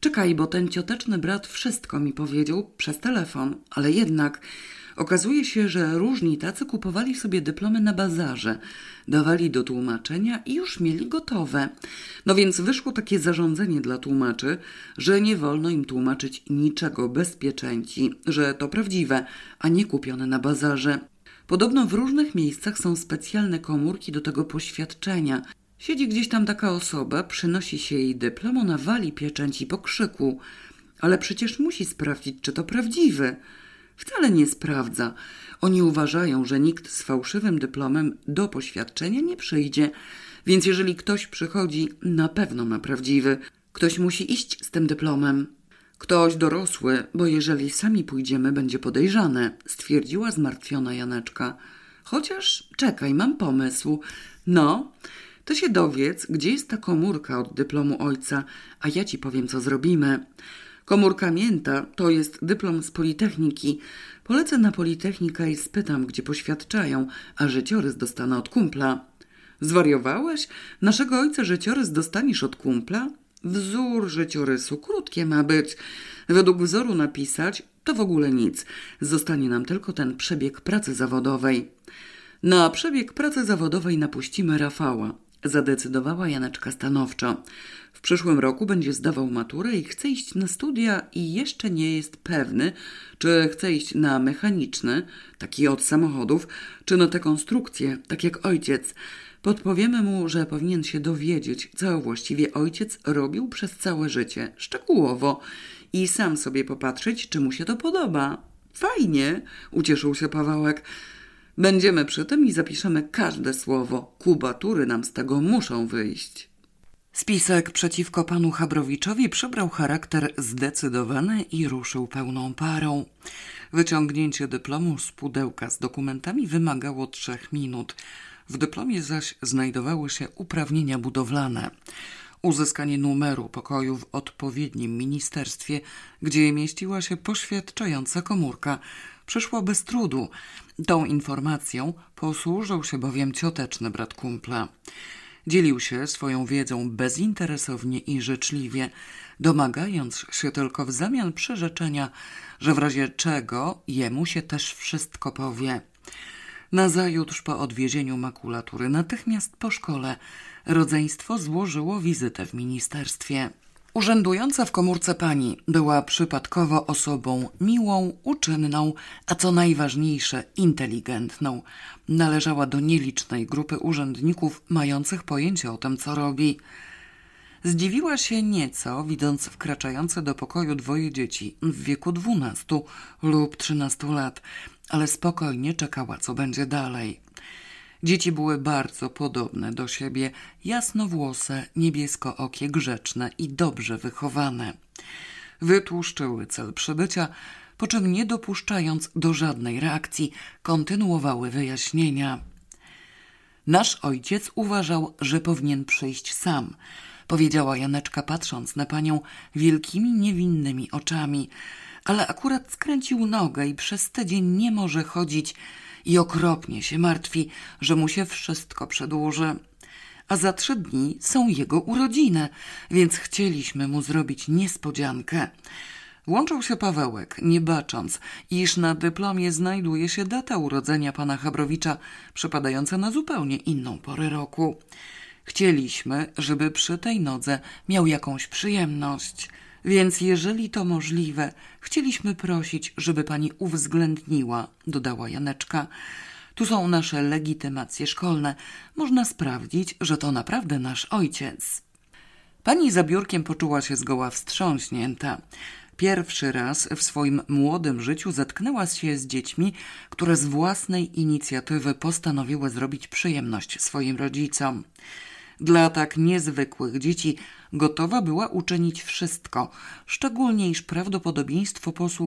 [SPEAKER 3] Czekaj, bo ten cioteczny brat wszystko mi powiedział przez telefon, ale jednak okazuje się, że różni tacy kupowali sobie dyplomy na bazarze, dawali do tłumaczenia i już mieli gotowe. No więc wyszło takie zarządzenie dla tłumaczy, że nie wolno im tłumaczyć niczego bez pieczęci, że to prawdziwe, a nie kupione na bazarze. Podobno w różnych miejscach są specjalne komórki do tego poświadczenia Siedzi gdzieś tam taka osoba, przynosi się jej dyplom, ona wali pieczęci po krzyku, ale przecież musi sprawdzić, czy to prawdziwy. Wcale nie sprawdza. Oni uważają, że nikt z fałszywym dyplomem do poświadczenia nie przyjdzie, więc jeżeli ktoś przychodzi, na pewno ma prawdziwy. Ktoś musi iść z tym dyplomem. Ktoś dorosły, bo jeżeli sami pójdziemy, będzie podejrzane, stwierdziła zmartwiona Janeczka. Chociaż czekaj, mam pomysł. No, Ty się dowiedz, gdzie jest ta komórka od dyplomu ojca, a ja ci powiem, co zrobimy. Komórka mięta to jest dyplom z Politechniki. Polecę na Politechnikę i spytam, gdzie poświadczają, a życiorys dostanę od kumpla. Zwariowałeś? Naszego ojca życiorys dostaniesz od kumpla? Wzór życiorysu, krótkie ma być. Według wzoru napisać to w ogóle nic. Zostanie nam tylko ten przebieg pracy zawodowej. Na przebieg pracy zawodowej napuścimy Rafała. Zadecydowała Janeczka stanowczo. W przyszłym roku będzie zdawał maturę i chce iść na studia i jeszcze nie jest pewny, czy chce iść na mechaniczny, taki od samochodów, czy na tę konstrukcję, tak jak ojciec. Podpowiemy mu, że powinien się dowiedzieć, co właściwie ojciec robił przez całe życie, szczegółowo, i sam sobie popatrzeć, czy mu się to podoba. Fajnie, ucieszył się Pawełek. Będziemy przy tym i zapiszemy każde słowo. Kubatury nam z tego muszą wyjść. Spisek przeciwko panu Chabrowiczowi przybrał charakter zdecydowany i ruszył pełną parą. Wyciągnięcie dyplomu z pudełka z dokumentami wymagało trzech minut. W dyplomie zaś znajdowały się uprawnienia budowlane. Uzyskanie numeru pokoju w odpowiednim ministerstwie, gdzie mieściła się poświadczająca komórka, przyszło bez trudu. Tą informacją posłużył się bowiem cioteczny brat kumpla. Dzielił się swoją wiedzą bezinteresownie i życzliwie, domagając się tylko w zamian przyrzeczenia, że w razie czego jemu się też wszystko powie. Nazajutrz po odwiezieniu makulatury, natychmiast po szkole, rodzeństwo złożyło wizytę w ministerstwie. Urzędująca w komórce pani była przypadkowo osobą miłą, uczynną, a co najważniejsze inteligentną. Należała do nielicznej grupy urzędników mających pojęcie o tym, co robi. Zdziwiła się nieco, widząc wkraczające do pokoju dwoje dzieci w wieku dwunastu lub trzynastu lat, ale spokojnie czekała, co będzie dalej. Dzieci były bardzo podobne do siebie, jasnowłose, niebieskookie, grzeczne i dobrze wychowane. Wytłuszczyły cel przybycia, po czym nie dopuszczając do żadnej reakcji, kontynuowały wyjaśnienia. Nasz ojciec uważał, że powinien przyjść sam, powiedziała Janeczka, patrząc na panią wielkimi, niewinnymi oczami, ale akurat skręcił nogę i przez tydzień nie może chodzić i okropnie się martwi, że mu się wszystko przedłuży. A za trzy dni są jego urodziny, więc chcieliśmy mu zrobić niespodziankę. Łączył się Pawełek, nie bacząc, iż na dyplomie znajduje się data urodzenia pana Chabrowicza, przypadająca na zupełnie inną porę roku. Chcieliśmy, żeby przy tej nodze miał jakąś przyjemność. Więc jeżeli to możliwe, chcieliśmy prosić, żeby pani uwzględniła, dodała Janeczka. Tu są nasze legitymacje szkolne. Można sprawdzić, że to naprawdę nasz ojciec. Pani za biurkiem poczuła się zgoła wstrząśnięta. Pierwszy raz w swoim młodym życiu zetknęła się z dziećmi, które z własnej inicjatywy postanowiły zrobić przyjemność swoim rodzicom. Dla tak niezwykłych dzieci gotowa była uczynić wszystko, szczególnie iż prawdopodobieństwo posłu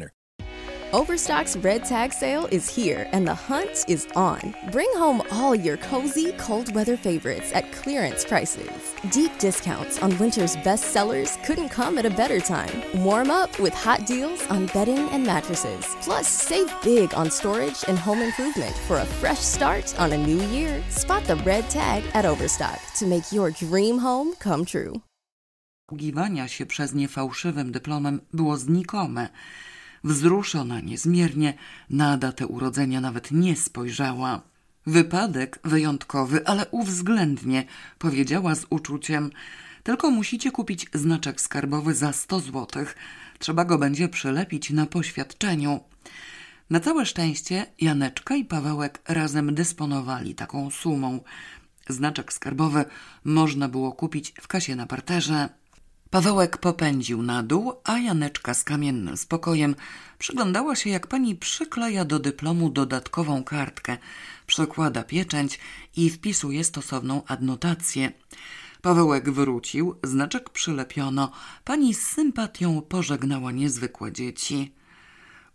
[SPEAKER 4] Overstock's red tag sale is here and the hunt is on. Bring home all your cozy, cold weather favorites at clearance prices. Deep discounts on winter's best sellers couldn't come at a better time. Warm up with hot deals on bedding and mattresses. Plus, save big on storage and home improvement for a fresh start on a new year. Spot the red tag at Overstock to make your dream home come true.
[SPEAKER 3] Ugiwania się przez nie fałszywym dyplomem było znikome. Wzruszona niezmiernie, na datę urodzenia nawet nie spojrzała. Wypadek wyjątkowy, ale uwzględnie, powiedziała z uczuciem. Tylko musicie kupić znaczek skarbowy za 100 złotych. Trzeba go będzie przylepić na poświadczeniu. Na całe szczęście Janeczka i Pawełek razem dysponowali taką sumą. Znaczek skarbowy można było kupić w kasie na parterze. Pawełek popędził na dół, a Janeczka z kamiennym spokojem przyglądała się, jak pani przykleja do dyplomu dodatkową kartkę, przekłada pieczęć i wpisuje stosowną adnotację. Pawełek wrócił, znaczek przylepiono. Pani z sympatią pożegnała niezwykłe dzieci.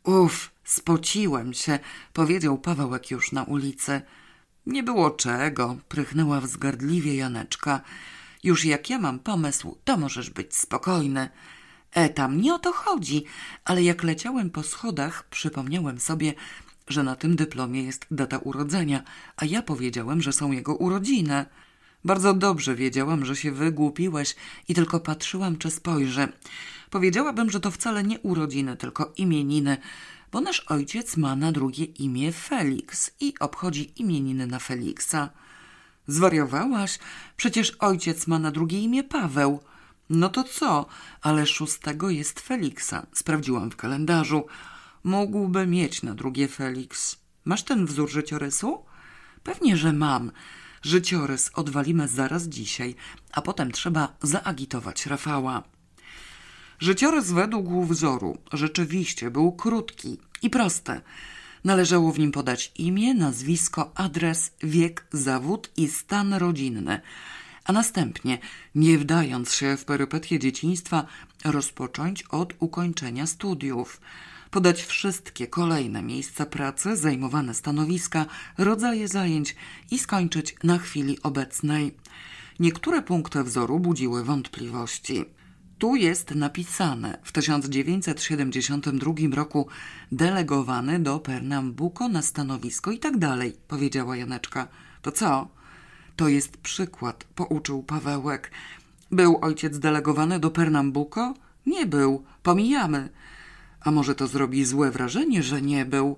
[SPEAKER 3] Uf, spociłem się, powiedział Pawełek już na ulicy. Nie było czego, prychnęła wzgardliwie Janeczka. Już jak ja mam pomysł, to możesz być spokojny. E, tam nie o to chodzi, ale jak leciałem po schodach, przypomniałem sobie, że na tym dyplomie jest data urodzenia, a ja powiedziałem, że są jego urodziny. Bardzo dobrze wiedziałam, że się wygłupiłeś i tylko patrzyłam, czy spojrzy. Powiedziałabym, że to wcale nie urodziny, tylko imieniny, bo nasz ojciec ma na drugie imię Felix i obchodzi imieniny na Feliksa. Zwariowałaś? Przecież ojciec ma na drugie imię Paweł. No to co? Ale szóstego jest Feliksa. Sprawdziłam w kalendarzu. Mógłby mieć na drugie Felix. Masz ten wzór życiorysu? Pewnie, że mam. Życiorys odwalimy zaraz dzisiaj, a potem trzeba zaagitować Rafała. Życiorys według wzoru rzeczywiście był krótki i prosty. Należało w nim podać imię, nazwisko, adres, wiek, zawód i stan rodzinny, a następnie, nie wdając się w perypetie dzieciństwa, rozpocząć od ukończenia studiów. Podać wszystkie kolejne miejsca pracy, zajmowane stanowiska, rodzaje zajęć i skończyć na chwili obecnej. Niektóre punkty wzoru budziły wątpliwości. Tu jest napisane w 1972 roku delegowany do Pernambuco na stanowisko i tak dalej, powiedziała Janeczka. To co? To jest przykład, pouczył Pawełek. Był ojciec delegowany do Pernambuco? Nie był, pomijamy. A może to zrobi złe wrażenie, że nie był?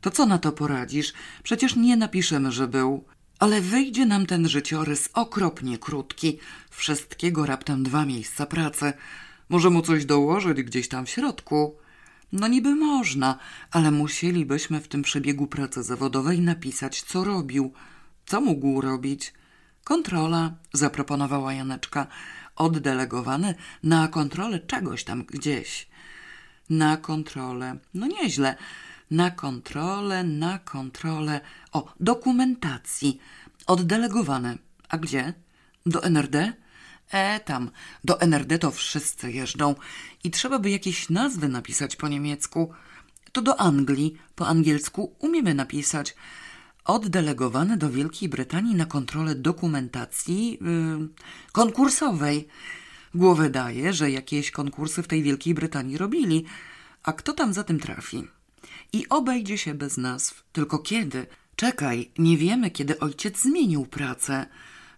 [SPEAKER 3] To co na to poradzisz? Przecież nie napiszemy, że był. Ale wyjdzie nam ten życiorys okropnie krótki. Wszystkiego raptem dwa miejsca pracy. Może mu coś dołożyć gdzieś tam w środku? No niby można, ale musielibyśmy w tym przebiegu pracy zawodowej napisać, co robił. Co mógł robić? Kontrola, zaproponowała Janeczka. Oddelegowany na kontrolę czegoś tam gdzieś. Na kontrolę. No nieźle na kontrolę, na kontrolę. O, dokumentacji. Oddelegowane. A gdzie? Do NRD? E, tam. Do NRD to wszyscy jeżdżą. I trzeba by jakieś nazwy napisać po niemiecku. To do Anglii. Po angielsku umiemy napisać. Oddelegowane do Wielkiej Brytanii na kontrolę dokumentacji yy, konkursowej. Głowę daje, że jakieś konkursy w tej Wielkiej Brytanii robili. A kto tam za tym trafi? I obejdzie się bez nazw. Tylko kiedy? Czekaj, nie wiemy, kiedy ojciec zmienił pracę.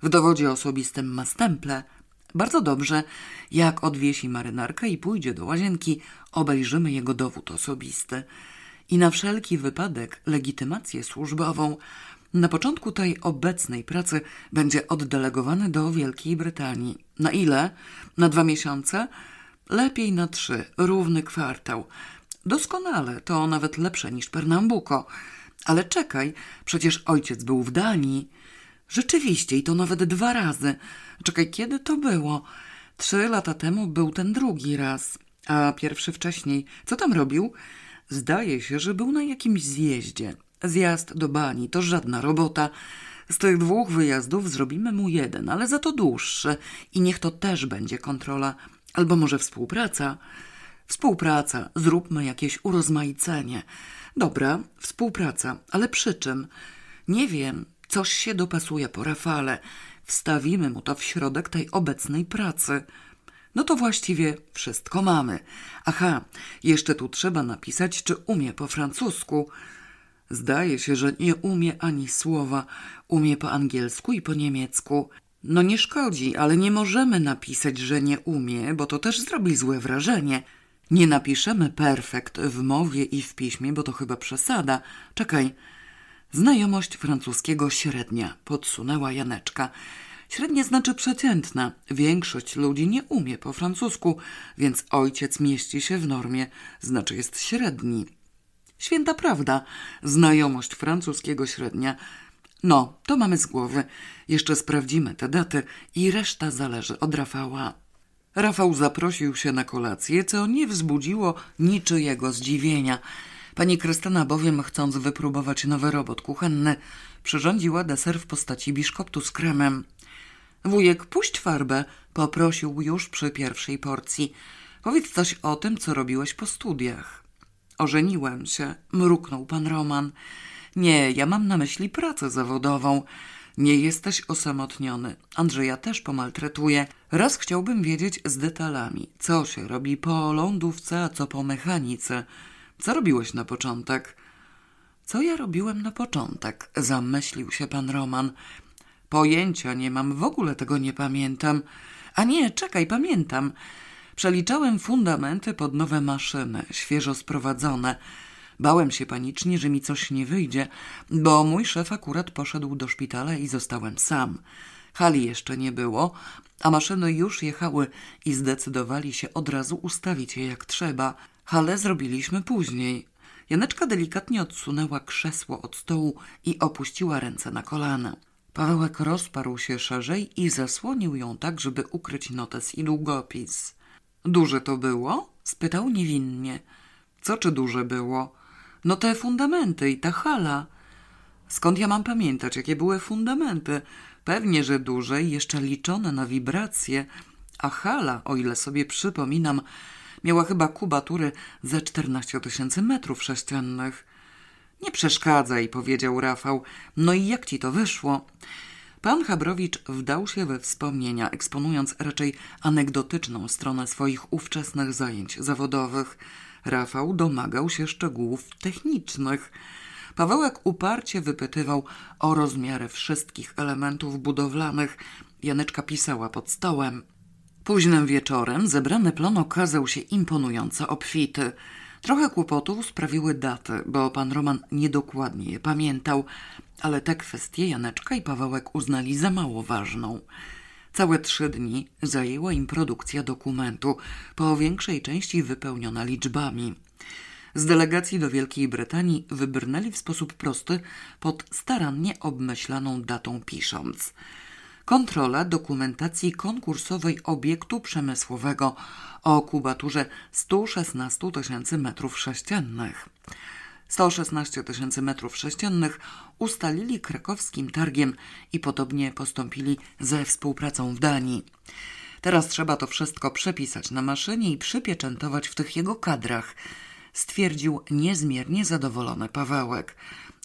[SPEAKER 3] W dowodzie osobistym ma stemple. Bardzo dobrze. Jak odwiesi marynarkę i pójdzie do łazienki, obejrzymy jego dowód osobisty. I na wszelki wypadek legitymację służbową. Na początku tej obecnej pracy będzie oddelegowany do Wielkiej Brytanii. Na ile? Na dwa miesiące? Lepiej na trzy, równy kwartał. Doskonale, to nawet lepsze niż Pernambuco. Ale czekaj, przecież ojciec był w Danii. Rzeczywiście, i to nawet dwa razy. Czekaj, kiedy to było? Trzy lata temu był ten drugi raz, a pierwszy wcześniej. Co tam robił? Zdaje się, że był na jakimś zjeździe. Zjazd do bani to żadna robota. Z tych dwóch wyjazdów zrobimy mu jeden, ale za to dłuższy. I niech to też będzie kontrola. Albo może współpraca. Współpraca, zróbmy jakieś urozmaicenie. Dobra, współpraca, ale przy czym? Nie wiem, coś się dopasuje po Rafale. Wstawimy mu to w środek tej obecnej pracy. No to właściwie wszystko mamy. Aha, jeszcze tu trzeba napisać, czy umie po francusku. Zdaje się, że nie umie ani słowa. Umie po angielsku i po niemiecku. No nie szkodzi, ale nie możemy napisać, że nie umie, bo to też zrobi złe wrażenie. Nie napiszemy perfekt w mowie i w piśmie, bo to chyba przesada. Czekaj. Znajomość francuskiego średnia, podsunęła Janeczka. Średnie znaczy przeciętna. Większość ludzi nie umie po francusku, więc ojciec mieści się w normie, znaczy jest średni. Święta prawda, znajomość francuskiego średnia. No, to mamy z głowy. Jeszcze sprawdzimy te daty i reszta zależy od Rafała. Rafał zaprosił się na kolację, co nie wzbudziło niczyjego zdziwienia. Pani Krystyna bowiem, chcąc wypróbować nowy robot kuchenny, przyrządziła deser w postaci biszkoptu z kremem. Wujek, puść farbę, poprosił już przy pierwszej porcji. Powiedz coś o tym, co robiłeś po studiach. Ożeniłem się, mruknął pan Roman. Nie, ja mam na myśli pracę zawodową. Nie jesteś osamotniony. Andrzeja też pomaltretuje. Raz chciałbym wiedzieć z detalami, co się robi po lądówce, a co po mechanice. Co robiłeś na początek? Co ja robiłem na początek? Zamyślił się pan Roman. Pojęcia nie mam, w ogóle tego nie pamiętam. A nie, czekaj, pamiętam. Przeliczałem fundamenty pod nowe maszyny, świeżo sprowadzone. Bałem się panicznie, że mi coś nie wyjdzie, bo mój szef akurat poszedł do szpitala i zostałem sam. Hali jeszcze nie było, a maszyny już jechały i zdecydowali się od razu ustawić je jak trzeba. Hale zrobiliśmy później. Janeczka delikatnie odsunęła krzesło od stołu i opuściła ręce na kolana. Pawełek rozparł się szerzej i zasłonił ją tak, żeby ukryć notes i długopis. Duże to było? spytał niewinnie. Co czy duże było? No te fundamenty i ta hala. Skąd ja mam pamiętać, jakie były fundamenty? Pewnie, że duże i jeszcze liczone na wibracje. A hala, o ile sobie przypominam, miała chyba kubatury ze 14 tysięcy metrów sześciennych. Nie przeszkadzaj, powiedział Rafał. No i jak ci to wyszło? Pan Chabrowicz wdał się we wspomnienia, eksponując raczej anegdotyczną stronę swoich ówczesnych zajęć zawodowych. Rafał domagał się szczegółów technicznych. Pawełek uparcie wypytywał o rozmiary wszystkich elementów budowlanych. Janeczka pisała pod stołem. Późnym wieczorem zebrany plon okazał się imponująco obfity. Trochę kłopotów sprawiły daty, bo pan Roman niedokładnie je pamiętał, ale te kwestie Janeczka i Pawełek uznali za mało ważną. Całe trzy dni zajęła im produkcja dokumentu, po większej części wypełniona liczbami. Z delegacji do Wielkiej Brytanii wybrnęli w sposób prosty pod starannie obmyślaną datą pisząc. Kontrola dokumentacji konkursowej obiektu przemysłowego o kubaturze 116 tysięcy metrów sześciennych. 116 tysięcy metrów sześciennych ustalili krakowskim targiem i podobnie postąpili ze współpracą w Danii. Teraz trzeba to wszystko przepisać na maszynie i przypieczętować w tych jego kadrach, stwierdził niezmiernie zadowolony Pawełek.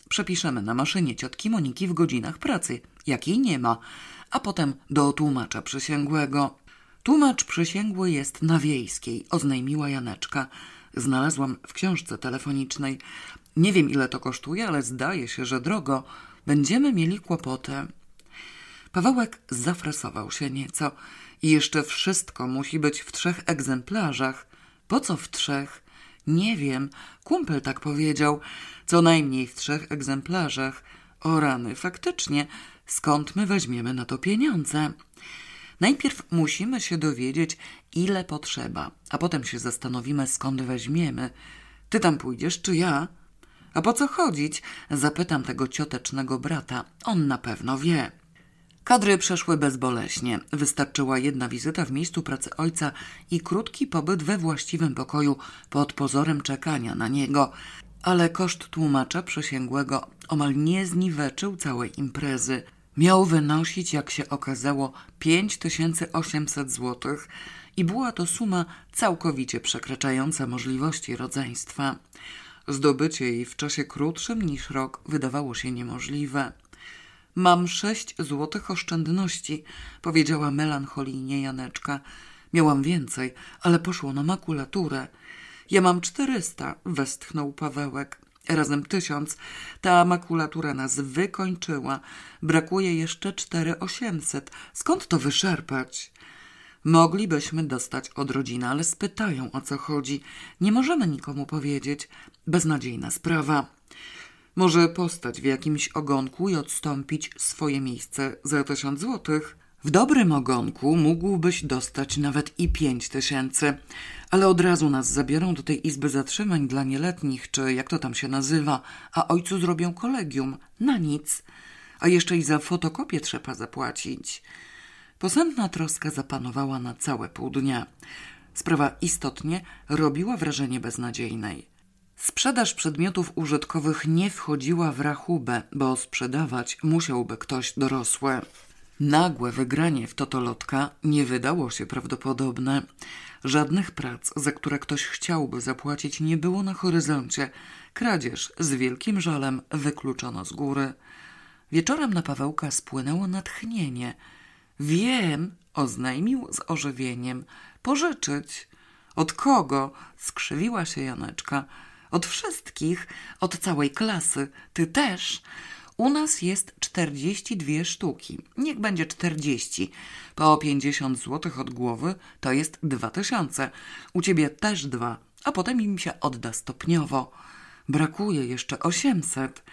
[SPEAKER 3] Przepiszemy na maszynie ciotki Moniki w godzinach pracy, jakiej nie ma, a potem do tłumacza przysięgłego. Tłumacz przysięgły jest na wiejskiej, oznajmiła Janeczka. Znalazłam w książce telefonicznej. Nie wiem, ile to kosztuje, ale zdaje się, że drogo. Będziemy mieli kłopoty. Pawełek zafresował się nieco. I jeszcze wszystko musi być w trzech egzemplarzach. Po co w trzech? Nie wiem. Kumpel tak powiedział. Co najmniej w trzech egzemplarzach. O rany, faktycznie. Skąd my weźmiemy na to pieniądze? Najpierw musimy się dowiedzieć, ile potrzeba, a potem się zastanowimy, skąd weźmiemy. Ty tam pójdziesz, czy ja? A po co chodzić? Zapytam tego ciotecznego brata. On na pewno wie. Kadry przeszły bezboleśnie. Wystarczyła jedna wizyta w miejscu pracy ojca i krótki pobyt we właściwym pokoju pod pozorem czekania na niego. Ale koszt tłumacza przysięgłego omal nie zniweczył całej imprezy. Miał wynosić, jak się okazało, 5800 zł i była to suma całkowicie przekraczająca możliwości rodzeństwa. Zdobycie jej w czasie krótszym niż rok wydawało się niemożliwe. Mam sześć złotych oszczędności, powiedziała melancholijnie Janeczka. Miałam więcej, ale poszło na makulaturę. Ja mam czterysta, westchnął Pawełek. Razem tysiąc. Ta makulatura nas wykończyła. Brakuje jeszcze cztery osiemset. Skąd to wyszarpać? Moglibyśmy dostać od rodziny, ale spytają o co chodzi. Nie możemy nikomu powiedzieć. Beznadziejna sprawa. Może postać w jakimś ogonku i odstąpić swoje miejsce za tysiąc złotych? W dobrym ogonku mógłbyś dostać nawet i pięć tysięcy, ale od razu nas zabiorą do tej izby zatrzymań dla nieletnich, czy jak to tam się nazywa, a ojcu zrobią kolegium. Na nic. a jeszcze i za fotokopię trzeba zapłacić. Posępna troska zapanowała na całe pół dnia. Sprawa istotnie robiła wrażenie beznadziejnej. Sprzedaż przedmiotów użytkowych nie wchodziła w rachubę, bo sprzedawać musiałby ktoś dorosły. Nagłe wygranie w totolotka nie wydało się prawdopodobne. Żadnych prac, za które ktoś chciałby zapłacić, nie było na horyzoncie. Kradzież z wielkim żalem wykluczono z góry. Wieczorem na Pawełka spłynęło natchnienie. Wiem, oznajmił z ożywieniem. Pożyczyć. Od kogo? Skrzywiła się Janeczka. Od wszystkich, od całej klasy. Ty też. U nas jest 42 sztuki. Niech będzie 40. Po 50 zł od głowy to jest 2000. U ciebie też dwa, a potem im się odda stopniowo. Brakuje jeszcze 800.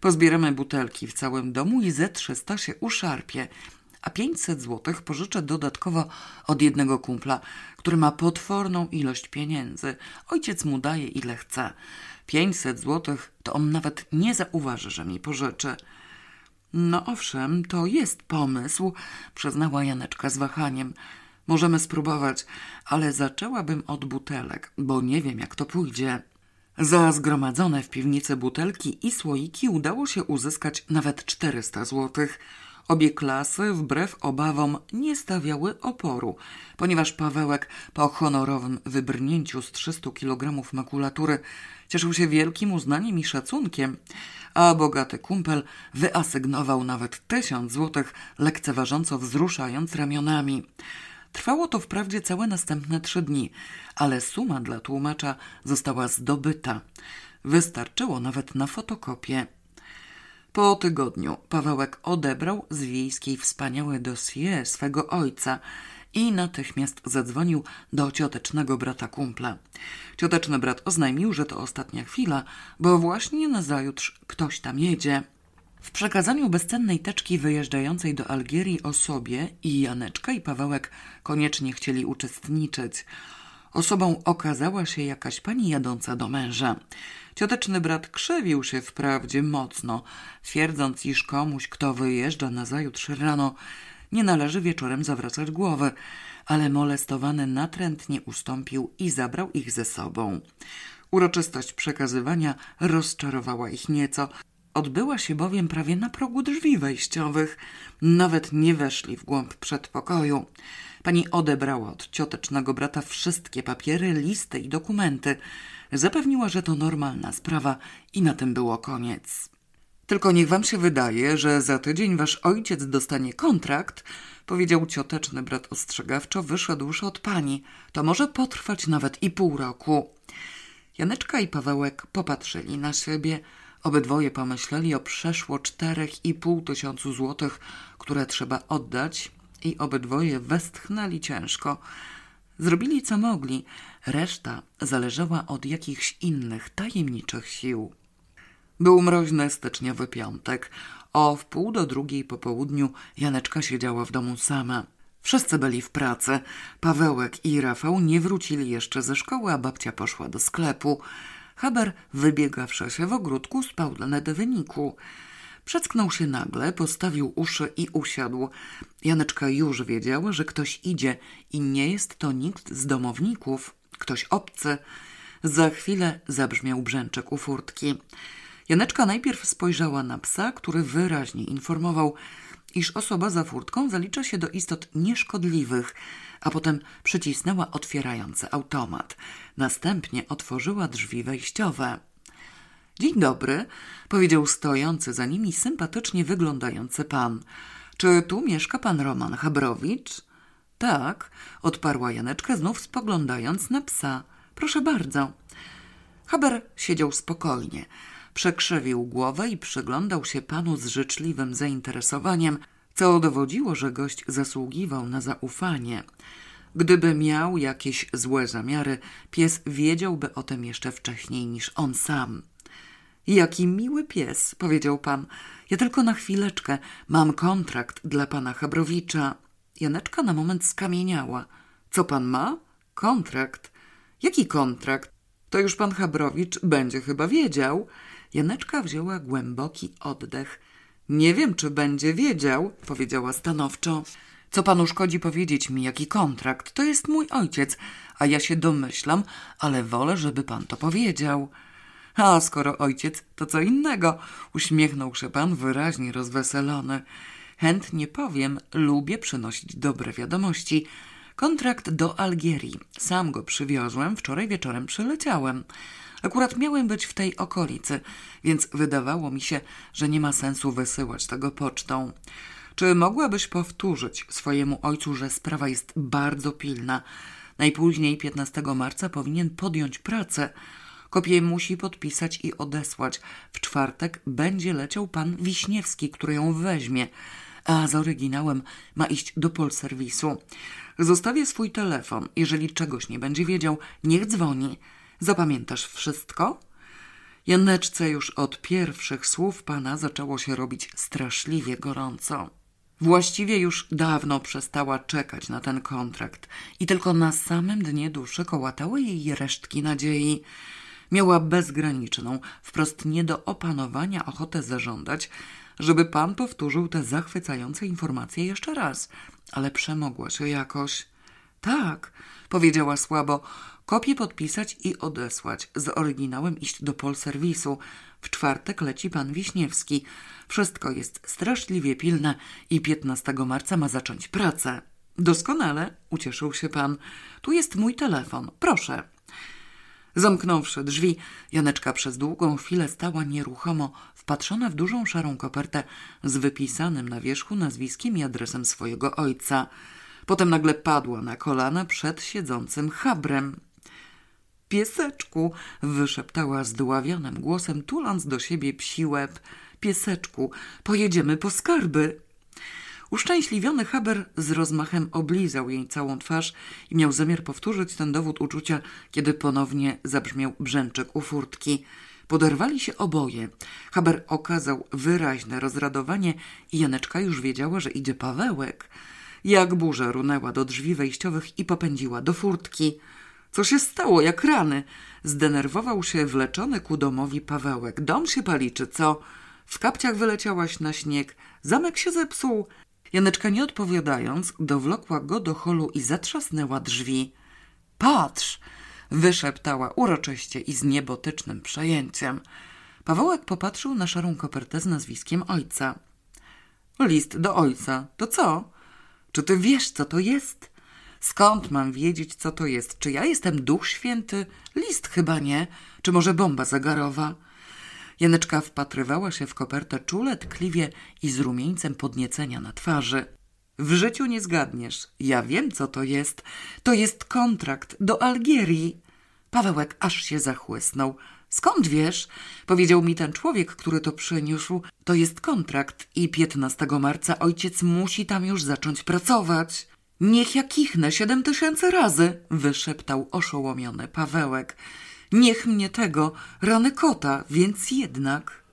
[SPEAKER 3] Pozbieramy butelki w całym domu i ze 300 się uszarpie a 500 zł pożyczę dodatkowo od jednego kumpla, który ma potworną ilość pieniędzy. Ojciec mu daje ile chce. 500 zł to on nawet nie zauważy, że mi pożyczy. No owszem, to jest pomysł, przyznała Janeczka z wahaniem. Możemy spróbować, ale zaczęłabym od butelek, bo nie wiem jak to pójdzie. Za zgromadzone w piwnicy butelki i słoiki udało się uzyskać nawet 400 złotych. Obie klasy, wbrew obawom, nie stawiały oporu, ponieważ Pawełek po honorowym wybrnięciu z 300 kg makulatury cieszył się wielkim uznaniem i szacunkiem, a bogaty kumpel wyasygnował nawet tysiąc złotych, lekceważąco wzruszając ramionami. Trwało to wprawdzie całe następne trzy dni, ale suma dla tłumacza została zdobyta. Wystarczyło nawet na fotokopię. Po tygodniu Pawełek odebrał z wiejskiej wspaniałe dossier swego ojca i natychmiast zadzwonił do ciotecznego brata kumpla. Cioteczny brat oznajmił, że to ostatnia chwila, bo właśnie nazajutrz ktoś tam jedzie. W przekazaniu bezcennej teczki wyjeżdżającej do Algierii osobie i Janeczka i Pawełek koniecznie chcieli uczestniczyć. Osobą okazała się jakaś pani jadąca do męża. Cioteczny brat krzywił się wprawdzie mocno, twierdząc, iż komuś, kto wyjeżdża na zajutrz rano, nie należy wieczorem zawracać głowy, ale molestowany natrętnie ustąpił i zabrał ich ze sobą. Uroczystość przekazywania rozczarowała ich nieco. Odbyła się bowiem prawie na progu drzwi wejściowych. Nawet nie weszli w głąb przedpokoju. Pani odebrała od ciotecznego brata wszystkie papiery, listy i dokumenty. Zapewniła, że to normalna sprawa i na tym było koniec. Tylko niech wam się wydaje, że za tydzień wasz ojciec dostanie kontrakt, powiedział cioteczny brat ostrzegawczo, wyszedłszy od pani. To może potrwać nawet i pół roku. Janeczka i Pawełek popatrzyli na siebie. Obydwoje pomyśleli o przeszło czterech i pół tysiącu złotych, które trzeba oddać i obydwoje westchnęli ciężko. Zrobili co mogli, reszta zależała od jakichś innych tajemniczych sił. Był mroźny styczniowy piątek. O wpół do drugiej po południu Janeczka siedziała w domu sama. Wszyscy byli w pracy. Pawełek i Rafał nie wrócili jeszcze ze szkoły, a babcia poszła do sklepu. Haber, wybiegawszy się w ogródku, spał na wyniku. Przecknął się nagle, postawił uszy i usiadł. Janeczka już wiedziała, że ktoś idzie i nie jest to nikt z domowników, ktoś obcy. Za chwilę zabrzmiał brzęczek u furtki. Janeczka najpierw spojrzała na psa, który wyraźnie informował, iż osoba za furtką zalicza się do istot nieszkodliwych, a potem przycisnęła otwierający automat. Następnie otworzyła drzwi wejściowe. Dzień dobry, powiedział stojący za nimi sympatycznie wyglądający pan. Czy tu mieszka pan Roman Habrowicz? Tak, odparła Janeczka, znów spoglądając na psa. Proszę bardzo. Haber siedział spokojnie. Przekrzewił głowę i przyglądał się panu z życzliwym zainteresowaniem, co dowodziło, że gość zasługiwał na zaufanie. Gdyby miał jakieś złe zamiary, pies wiedziałby o tym jeszcze wcześniej niż on sam. Jaki miły pies, powiedział pan. Ja tylko na chwileczkę mam kontrakt dla pana Habrowicza. Janeczka na moment skamieniała. Co pan ma? Kontrakt. Jaki kontrakt? To już pan Habrowicz będzie chyba wiedział. Janeczka wzięła głęboki oddech. Nie wiem, czy będzie wiedział, powiedziała stanowczo. Co panu szkodzi powiedzieć mi, jaki kontrakt? To jest mój ojciec, a ja się domyślam, ale wolę, żeby pan to powiedział. A skoro ojciec, to co innego, uśmiechnął się pan wyraźnie rozweselony. Chętnie powiem, lubię przynosić dobre wiadomości. Kontrakt do Algierii. Sam go przywiozłem, wczoraj wieczorem przyleciałem. Akurat miałem być w tej okolicy, więc wydawało mi się, że nie ma sensu wysyłać tego pocztą. Czy mogłabyś powtórzyć swojemu ojcu, że sprawa jest bardzo pilna? Najpóźniej 15 marca powinien podjąć pracę. Kopię musi podpisać i odesłać. W czwartek będzie leciał pan Wiśniewski, który ją weźmie, a z oryginałem ma iść do polserwisu. Zostawię swój telefon. Jeżeli czegoś nie będzie wiedział, niech dzwoni. Zapamiętasz wszystko? Janeczce już od pierwszych słów pana zaczęło się robić straszliwie gorąco. Właściwie już dawno przestała czekać na ten kontrakt i tylko na samym dnie duszy kołatały jej resztki nadziei. Miała bezgraniczną, wprost nie do opanowania ochotę zażądać, żeby pan powtórzył te zachwycające informacje jeszcze raz, ale przemogła się jakoś. Tak, powiedziała słabo, kopię podpisać i odesłać, z oryginałem iść do polserwisu. W czwartek leci pan Wiśniewski. Wszystko jest straszliwie pilne i 15 marca ma zacząć pracę. Doskonale, ucieszył się pan. Tu jest mój telefon, proszę. Zamknąwszy drzwi, Janeczka przez długą chwilę stała nieruchomo, wpatrzona w dużą szarą kopertę z wypisanym na wierzchu nazwiskiem i adresem swojego ojca. Potem nagle padła na kolana przed siedzącym chabrem. Pieseczku, wyszeptała zdławionym głosem, tuląc do siebie psi łeb. Pieseczku, pojedziemy po skarby. Uszczęśliwiony Haber z rozmachem oblizał jej całą twarz i miał zamiar powtórzyć ten dowód uczucia, kiedy ponownie zabrzmiał brzęczek u furtki. Poderwali się oboje. Haber okazał wyraźne rozradowanie i Janeczka już wiedziała, że idzie Pawełek. Jak burza runęła do drzwi wejściowych i popędziła do furtki. Co się stało, jak rany? Zdenerwował się wleczony ku domowi Pawełek. Dom się pali, czy co? W kapciach wyleciałaś na śnieg. Zamek się zepsuł. Janeczka nie odpowiadając, dowlokła go do holu i zatrzasnęła drzwi. Patrz! wyszeptała uroczyście i z niebotycznym przejęciem. Pawełek popatrzył na szarą kopertę z nazwiskiem ojca. List do ojca. To co? Czy ty wiesz, co to jest? Skąd mam wiedzieć, co to jest? Czy ja jestem duch święty? List chyba nie. Czy może bomba zegarowa? Janeczka wpatrywała się w kopertę czule, tkliwie i z rumieńcem podniecenia na twarzy. W życiu nie zgadniesz. Ja wiem, co to jest. To jest kontrakt do Algierii. Pawełek aż się zachłysnął. Skąd wiesz? Powiedział mi ten człowiek, który to przyniósł. To jest kontrakt i 15 marca ojciec musi tam już zacząć pracować. Niech ja kichnę siedem tysięcy razy, wyszeptał oszołomiony Pawełek. Niech mnie tego, rany kota, więc jednak...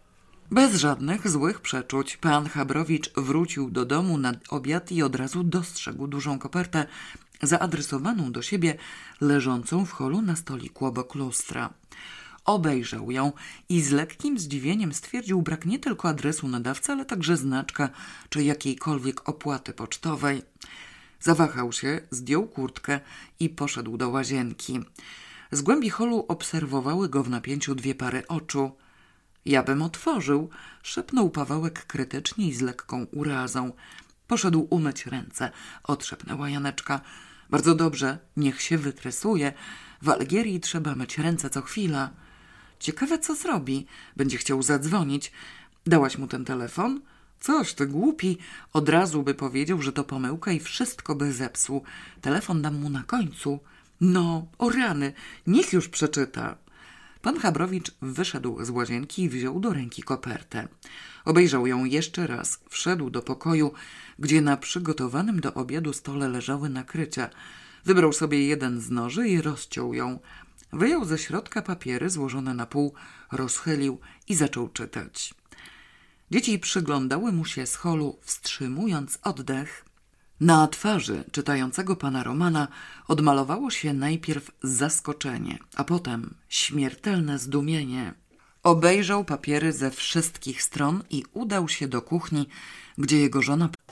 [SPEAKER 3] Bez żadnych złych przeczuć pan Chabrowicz wrócił do domu na obiad i od razu dostrzegł dużą kopertę zaadresowaną do siebie, leżącą w holu na stoliku obok lustra. Obejrzał ją i z lekkim zdziwieniem stwierdził brak nie tylko adresu nadawcy, ale także znaczka czy jakiejkolwiek opłaty pocztowej. Zawahał się, zdjął kurtkę i poszedł do łazienki. Z głębi holu obserwowały go w napięciu dwie pary oczu. Ja bym otworzył, szepnął Pawełek krytycznie i z lekką urazą. Poszedł umyć ręce, odszepnęła Janeczka. Bardzo dobrze, niech się wytresuje. W Algierii trzeba myć ręce co chwila. Ciekawe, co zrobi. Będzie chciał zadzwonić. Dałaś mu ten telefon? Coś, ty głupi. Od razu by powiedział, że to pomyłka i wszystko by zepsuł. Telefon dam mu na końcu. No, o rany, niech już przeczyta. Pan Chabrowicz wyszedł z łazienki i wziął do ręki kopertę. Obejrzał ją jeszcze raz, wszedł do pokoju, gdzie na przygotowanym do obiadu stole leżały nakrycia. Wybrał sobie jeden z noży i rozciął ją. Wyjął ze środka papiery złożone na pół, rozchylił i zaczął czytać. Dzieci przyglądały mu się z holu, wstrzymując oddech. Na twarzy czytającego pana Romana odmalowało się najpierw zaskoczenie, a potem śmiertelne zdumienie. Obejrzał papiery ze wszystkich stron i udał się do kuchni, gdzie jego żona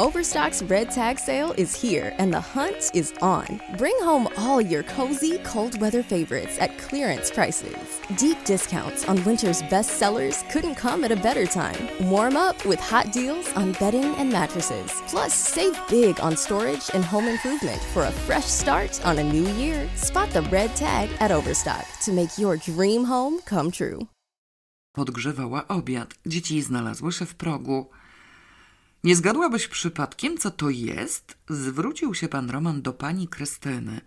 [SPEAKER 4] Overstock's red tag sale is here and the hunt is on. Bring home all your cozy, cold weather favorites at clearance prices. Deep discounts on winter's best sellers couldn't come at a better time. Warm up with hot deals on bedding and mattresses. Plus, save big on storage and home improvement for a fresh start on a new year. Spot the red tag at Overstock to make your dream home come true.
[SPEAKER 3] podgrzewała obiad. Dzieci znalazły się w progu. Nie zgadłabyś przypadkiem, co to jest? Zwrócił się pan Roman do pani Krystyny.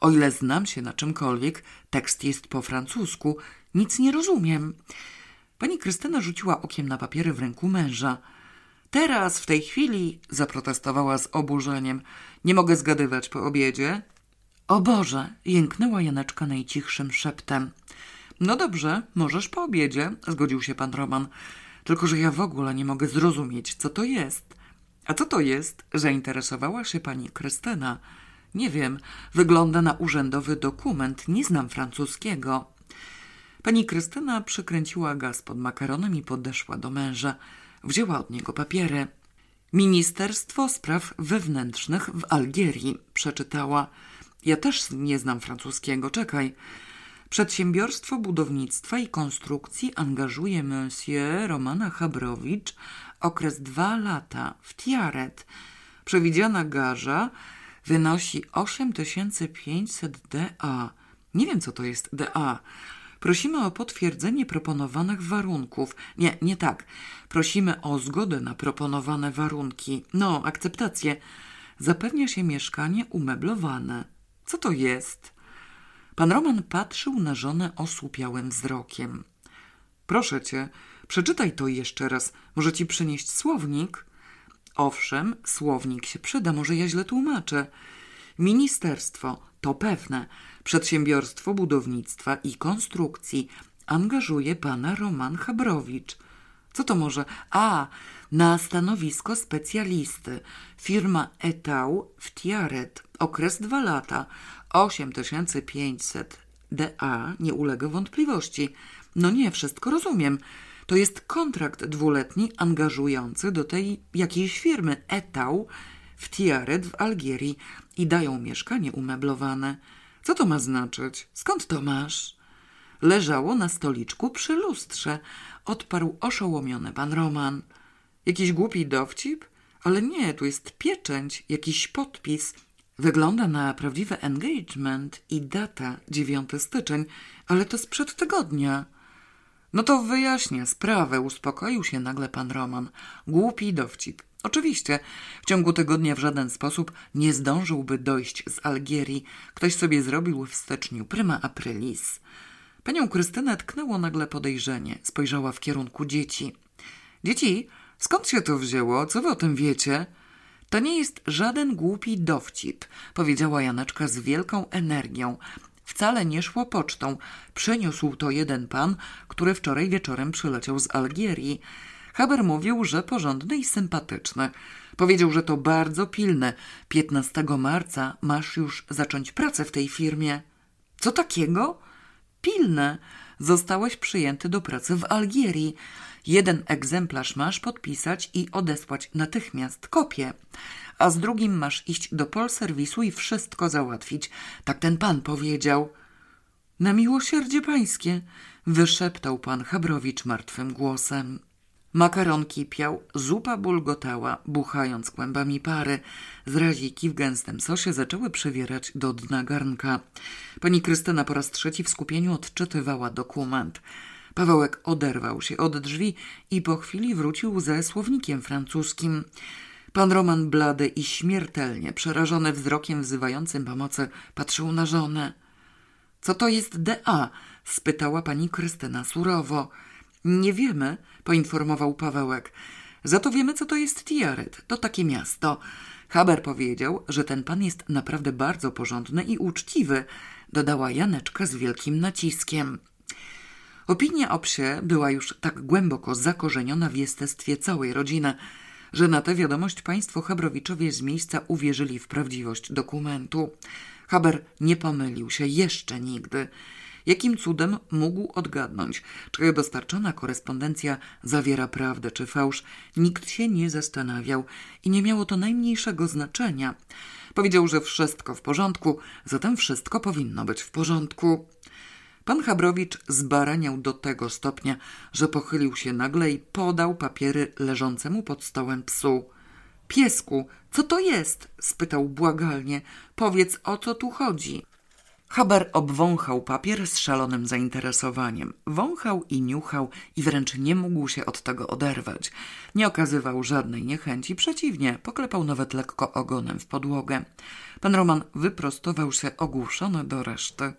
[SPEAKER 3] O ile znam się na czymkolwiek, tekst jest po francusku, nic nie rozumiem. Pani Krystyna rzuciła okiem na papiery w ręku męża. Teraz, w tej chwili, zaprotestowała z oburzeniem. Nie mogę zgadywać po obiedzie. O Boże, jęknęła Janeczka najcichszym szeptem. No dobrze, możesz po obiedzie, zgodził się pan Roman. Tylko, że ja w ogóle nie mogę zrozumieć, co to jest. A co to jest? Zainteresowała się pani Krystyna. Nie wiem, wygląda na urzędowy dokument, nie znam francuskiego. Pani Krystyna przykręciła gaz pod makaronem i podeszła do męża. Wzięła od niego papiery. Ministerstwo Spraw Wewnętrznych w Algierii, przeczytała. Ja też nie znam francuskiego, czekaj. Przedsiębiorstwo Budownictwa i Konstrukcji angażuje monsieur Romana Chabrowicz okres dwa lata w Tiaret. Przewidziana garza wynosi 8500 DA. Nie wiem, co to jest DA. Prosimy o potwierdzenie proponowanych warunków. Nie, nie tak. Prosimy o zgodę na proponowane warunki. No, akceptację. Zapewnia się mieszkanie umeblowane. Co to jest? Pan Roman patrzył na żonę osłupiałym wzrokiem. Proszę cię, przeczytaj to jeszcze raz. Może ci przynieść słownik? Owszem, słownik się przyda, może ja źle tłumaczę. Ministerstwo, to pewne, Przedsiębiorstwo Budownictwa i Konstrukcji angażuje pana Roman Chabrowicz. Co to może? A, na stanowisko specjalisty. Firma Etau w Tiaret. Okres dwa lata. 8500 DA nie ulega wątpliwości. No nie, wszystko rozumiem. To jest kontrakt dwuletni angażujący do tej jakiejś firmy Etau w Tiaret w Algierii i dają mieszkanie umeblowane. Co to ma znaczyć? Skąd to masz? Leżało na stoliczku przy lustrze. Odparł oszołomiony pan Roman. Jakiś głupi dowcip? Ale nie, tu jest pieczęć, jakiś podpis. Wygląda na prawdziwy engagement i data 9 styczeń, ale to sprzed tygodnia. No to wyjaśnię sprawę, uspokoił się nagle pan Roman. Głupi dowcip. Oczywiście, w ciągu tygodnia w żaden sposób nie zdążyłby dojść z Algierii. Ktoś sobie zrobił w styczniu prima aprilis. Panią Krystynę tknęło nagle podejrzenie. Spojrzała w kierunku dzieci. Dzieci, skąd się to wzięło? Co wy o tym wiecie? To nie jest żaden głupi dowcip, powiedziała Janeczka z wielką energią. Wcale nie szło pocztą. Przyniósł to jeden pan, który wczoraj wieczorem przyleciał z Algierii. Haber mówił, że porządny i sympatyczny. Powiedział, że to bardzo pilne. 15 marca masz już zacząć pracę w tej firmie. Co takiego? Pilne. Zostałeś przyjęty do pracy w Algierii. Jeden egzemplarz masz podpisać i odesłać natychmiast kopię, a z drugim masz iść do polserwisu i wszystko załatwić. Tak ten pan powiedział. Na miłosierdzie pańskie, wyszeptał pan Chabrowicz martwym głosem. Makaron kipiał, zupa bulgotała, buchając kłębami pary. Zraziki w gęstym sosie zaczęły przywierać do dna garnka. Pani Krystyna po raz trzeci w skupieniu odczytywała dokument. Pawełek oderwał się od drzwi i po chwili wrócił ze słownikiem francuskim. Pan Roman blady i śmiertelnie, przerażony wzrokiem wzywającym pomocy, patrzył na żonę. Co to jest DA? spytała pani Krystyna surowo. Nie wiemy, poinformował Pawełek. Za to wiemy, co to jest Tiaret. To takie miasto. Haber powiedział, że ten pan jest naprawdę bardzo porządny i uczciwy, dodała Janeczka z wielkim naciskiem. Opinia o psie była już tak głęboko zakorzeniona w jestestwie całej rodziny, że na tę wiadomość państwo Habrowiczowie z miejsca uwierzyli w prawdziwość dokumentu. Haber nie pomylił się jeszcze nigdy. Jakim cudem mógł odgadnąć, czy dostarczona korespondencja zawiera prawdę czy fałsz? Nikt się nie zastanawiał i nie miało to najmniejszego znaczenia. Powiedział, że wszystko w porządku, zatem wszystko powinno być w porządku. Pan Habrowicz zbaraniał do tego stopnia, że pochylił się nagle i podał papiery leżącemu pod stołem psu. Piesku, co to jest? spytał błagalnie. Powiedz, o co tu chodzi. Haber obwąchał papier z szalonym zainteresowaniem. Wąchał i niuchał i wręcz nie mógł się od tego oderwać. Nie okazywał żadnej niechęci, przeciwnie, poklepał nawet lekko ogonem w podłogę. Pan Roman wyprostował się ogłuszony do reszty.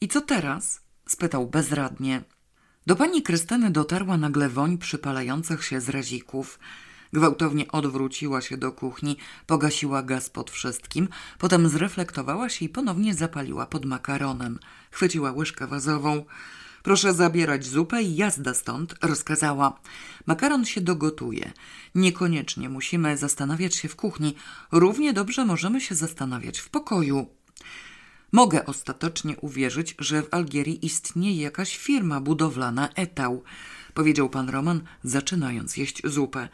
[SPEAKER 3] I co teraz? Spytał bezradnie. Do pani Krystyny dotarła nagle woń przypalających się zrazików. Gwałtownie odwróciła się do kuchni, pogasiła gaz pod wszystkim, potem zreflektowała się i ponownie zapaliła pod makaronem. Chwyciła łyżkę wazową. Proszę zabierać zupę i jazda stąd, rozkazała. Makaron się dogotuje. Niekoniecznie musimy zastanawiać się w kuchni. Równie dobrze możemy się zastanawiać w pokoju. Mogę ostatecznie uwierzyć, że w Algierii istnieje jakaś firma budowlana Etał, powiedział pan Roman, zaczynając jeść zupę.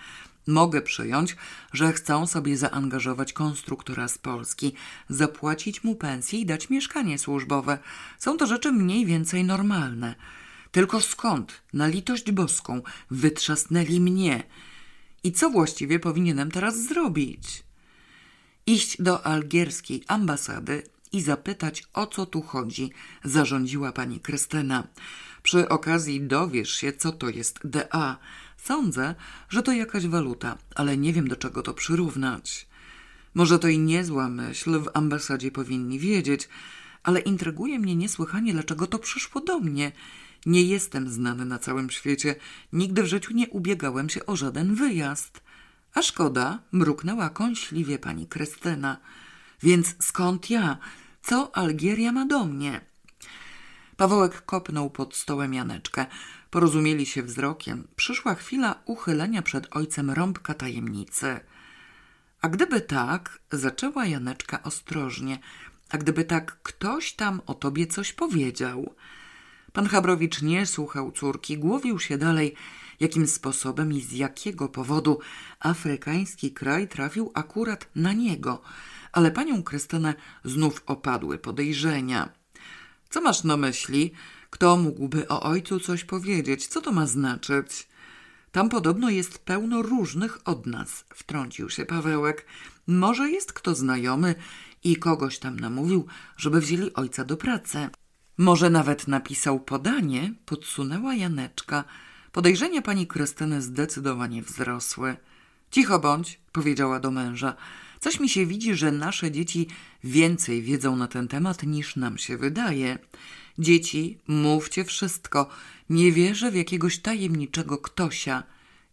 [SPEAKER 3] Mogę przyjąć, że chcą sobie zaangażować konstruktora z Polski, zapłacić mu pensję i dać mieszkanie służbowe. Są to rzeczy mniej więcej normalne. Tylko skąd, na litość boską, wytrzasnęli mnie? I co właściwie powinienem teraz zrobić? Iść do algierskiej ambasady i zapytać, o co tu chodzi, zarządziła pani Krystyna. Przy okazji dowiesz się, co to jest DA. Sądzę, że to jakaś waluta, ale nie wiem, do czego to przyrównać. Może to i niezła myśl, w ambasadzie powinni wiedzieć, ale intryguje mnie niesłychanie, dlaczego to przyszło do mnie. Nie jestem znany na całym świecie, nigdy w życiu nie ubiegałem się o żaden wyjazd. A szkoda, mruknęła kąśliwie pani Krystyna. Więc skąd ja? Co Algieria ma do mnie? Pawełek kopnął pod stołem Janeczkę. Porozumieli się wzrokiem. Przyszła chwila uchylenia przed ojcem rąbka tajemnicy. A gdyby tak, zaczęła Janeczka ostrożnie, a gdyby tak ktoś tam o tobie coś powiedział. Pan Chabrowicz nie słuchał córki, głowił się dalej, jakim sposobem i z jakiego powodu afrykański kraj trafił akurat na niego – ale panią Krystynę znów opadły podejrzenia. Co masz na myśli? Kto mógłby o ojcu coś powiedzieć? Co to ma znaczyć? Tam podobno jest pełno różnych od nas, wtrącił się Pawełek. Może jest kto znajomy i kogoś tam namówił, żeby wzięli ojca do pracy. Może nawet napisał podanie, podsunęła Janeczka. Podejrzenia pani Krystyny zdecydowanie wzrosły. Cicho bądź, powiedziała do męża. Coś mi się widzi, że nasze dzieci więcej wiedzą na ten temat niż nam się wydaje. Dzieci, mówcie wszystko. Nie wierzę w jakiegoś tajemniczego ktosia.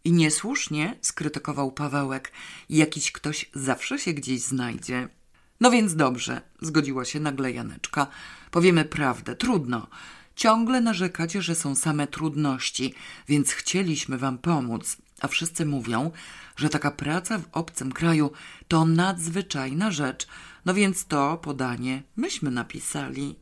[SPEAKER 3] I niesłusznie skrytykował Pawełek. Jakiś ktoś zawsze się gdzieś znajdzie. No więc dobrze, zgodziła się nagle Janeczka. Powiemy prawdę, trudno. Ciągle narzekacie, że są same trudności, więc chcieliśmy wam pomóc. A wszyscy mówią, że taka praca w obcym kraju to nadzwyczajna rzecz, no więc to podanie myśmy napisali.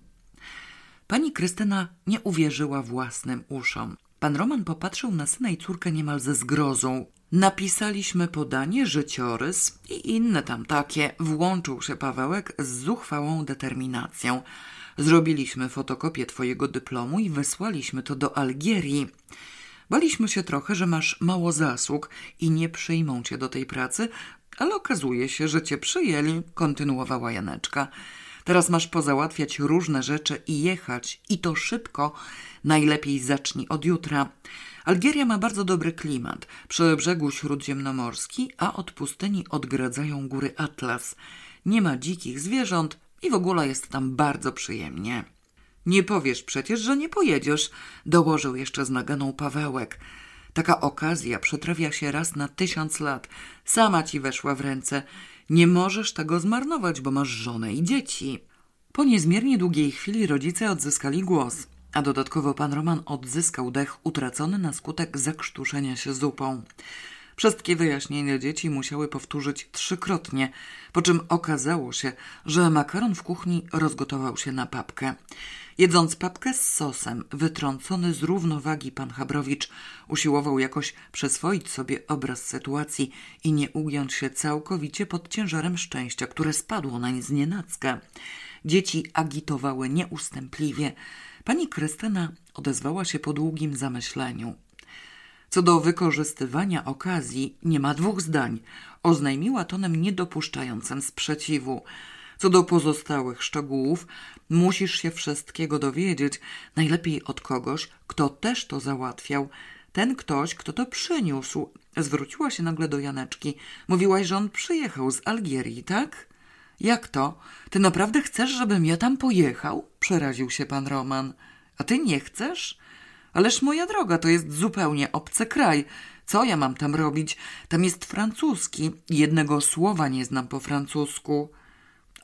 [SPEAKER 3] Pani Krystyna nie uwierzyła własnym uszom. Pan Roman popatrzył na syna i córkę niemal ze zgrozą. Napisaliśmy podanie, życiorys i inne tam takie. Włączył się Pawełek z zuchwałą determinacją. Zrobiliśmy fotokopię twojego dyplomu i wysłaliśmy to do Algierii. Baliśmy się trochę, że masz mało zasług i nie przyjmą cię do tej pracy, ale okazuje się, że cię przyjęli, kontynuowała Janeczka. Teraz masz pozałatwiać różne rzeczy i jechać, i to szybko. Najlepiej zacznij od jutra. Algieria ma bardzo dobry klimat, przy brzegu śródziemnomorski, a od pustyni odgradzają góry Atlas. Nie ma dzikich zwierząt i w ogóle jest tam bardzo przyjemnie. Nie powiesz przecież, że nie pojedziesz, dołożył jeszcze z naganą Pawełek. Taka okazja przetrawia się raz na tysiąc lat. Sama ci weszła w ręce. Nie możesz tego zmarnować, bo masz żonę i dzieci. Po niezmiernie długiej chwili rodzice odzyskali głos, a dodatkowo pan Roman odzyskał dech utracony na skutek zakrztuszenia się zupą. Wszystkie wyjaśnienia dzieci musiały powtórzyć trzykrotnie, po czym okazało się, że makaron w kuchni rozgotował się na papkę. Jedząc papkę z sosem, wytrącony z równowagi pan Chabrowicz usiłował jakoś przyswoić sobie obraz sytuacji i nie ugiąć się całkowicie pod ciężarem szczęścia, które spadło nań z nienacka. Dzieci agitowały nieustępliwie. Pani Krystyna odezwała się po długim zamyśleniu. Co do wykorzystywania okazji, nie ma dwóch zdań. Oznajmiła tonem niedopuszczającym sprzeciwu. Co do pozostałych szczegółów, musisz się wszystkiego dowiedzieć, najlepiej od kogoś, kto też to załatwiał. Ten ktoś, kto to przyniósł. Zwróciła się nagle do Janeczki. Mówiłaś, że on przyjechał z Algierii, tak? Jak to? Ty naprawdę chcesz, żebym ja tam pojechał? Przeraził się pan Roman. A ty nie chcesz? Ależ moja droga, to jest zupełnie obcy kraj. Co ja mam tam robić? Tam jest francuski. Jednego słowa nie znam po francusku.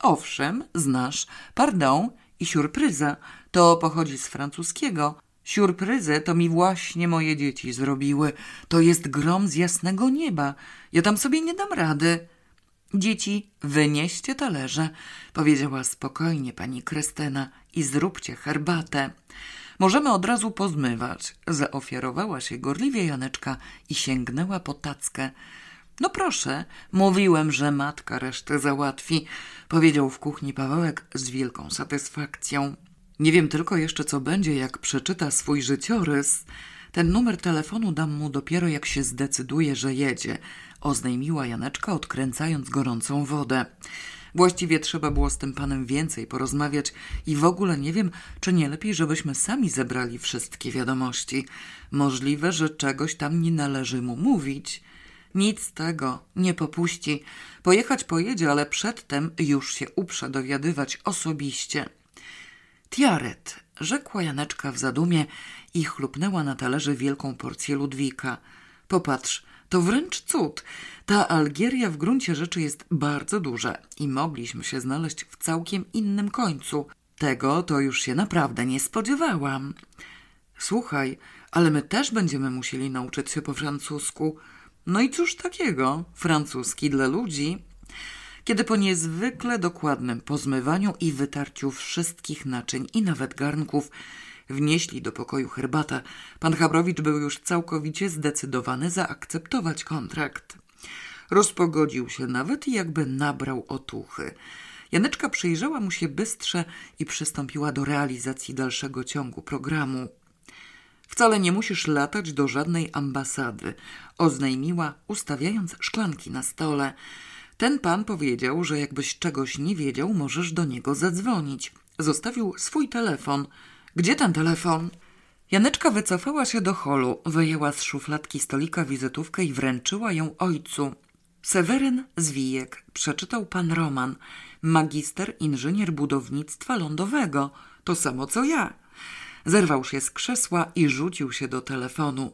[SPEAKER 3] Owszem, znasz. Pardon i surpryza. To pochodzi z francuskiego. Surpryzę to mi właśnie moje dzieci zrobiły. To jest grom z jasnego nieba. Ja tam sobie nie dam rady. Dzieci, wynieście talerze, powiedziała spokojnie pani Krystyna i zróbcie herbatę. Możemy od razu pozmywać. Zaofiarowała się gorliwie Janeczka i sięgnęła po tackę. No proszę, mówiłem, że matka resztę załatwi, powiedział w kuchni Pawełek z wielką satysfakcją. Nie wiem tylko jeszcze, co będzie, jak przeczyta swój życiorys. Ten numer telefonu dam mu dopiero, jak się zdecyduje, że jedzie, oznajmiła Janeczka, odkręcając gorącą wodę. Właściwie trzeba było z tym panem więcej porozmawiać i w ogóle nie wiem, czy nie lepiej, żebyśmy sami zebrali wszystkie wiadomości. Możliwe, że czegoś tam nie należy mu mówić. Nic z tego, nie popuści. Pojechać pojedzie, ale przedtem już się uprze dowiadywać osobiście. Tiaret, rzekła Janeczka w zadumie i chlupnęła na talerze wielką porcję Ludwika. Popatrz, to wręcz cud. Ta Algieria w gruncie rzeczy jest bardzo duża i mogliśmy się znaleźć w całkiem innym końcu. Tego to już się naprawdę nie spodziewałam. Słuchaj, ale my też będziemy musieli nauczyć się po francusku. No i cóż takiego? Francuski dla ludzi. Kiedy po niezwykle dokładnym pozmywaniu i wytarciu wszystkich naczyń i nawet garnków wnieśli do pokoju herbatę, pan Chabrowicz był już całkowicie zdecydowany zaakceptować kontrakt. Rozpogodził się nawet i jakby nabrał otuchy. Janeczka przyjrzała mu się bystrze i przystąpiła do realizacji dalszego ciągu programu. Wcale nie musisz latać do żadnej ambasady, oznajmiła, ustawiając szklanki na stole. Ten pan powiedział, że jakbyś czegoś nie wiedział, możesz do niego zadzwonić. Zostawił swój telefon. Gdzie ten telefon? Janeczka wycofała się do holu, wyjęła z szufladki stolika wizytówkę i wręczyła ją ojcu. Seweryn Zwijek, przeczytał pan Roman, magister inżynier budownictwa lądowego, to samo co ja. Zerwał się z krzesła i rzucił się do telefonu.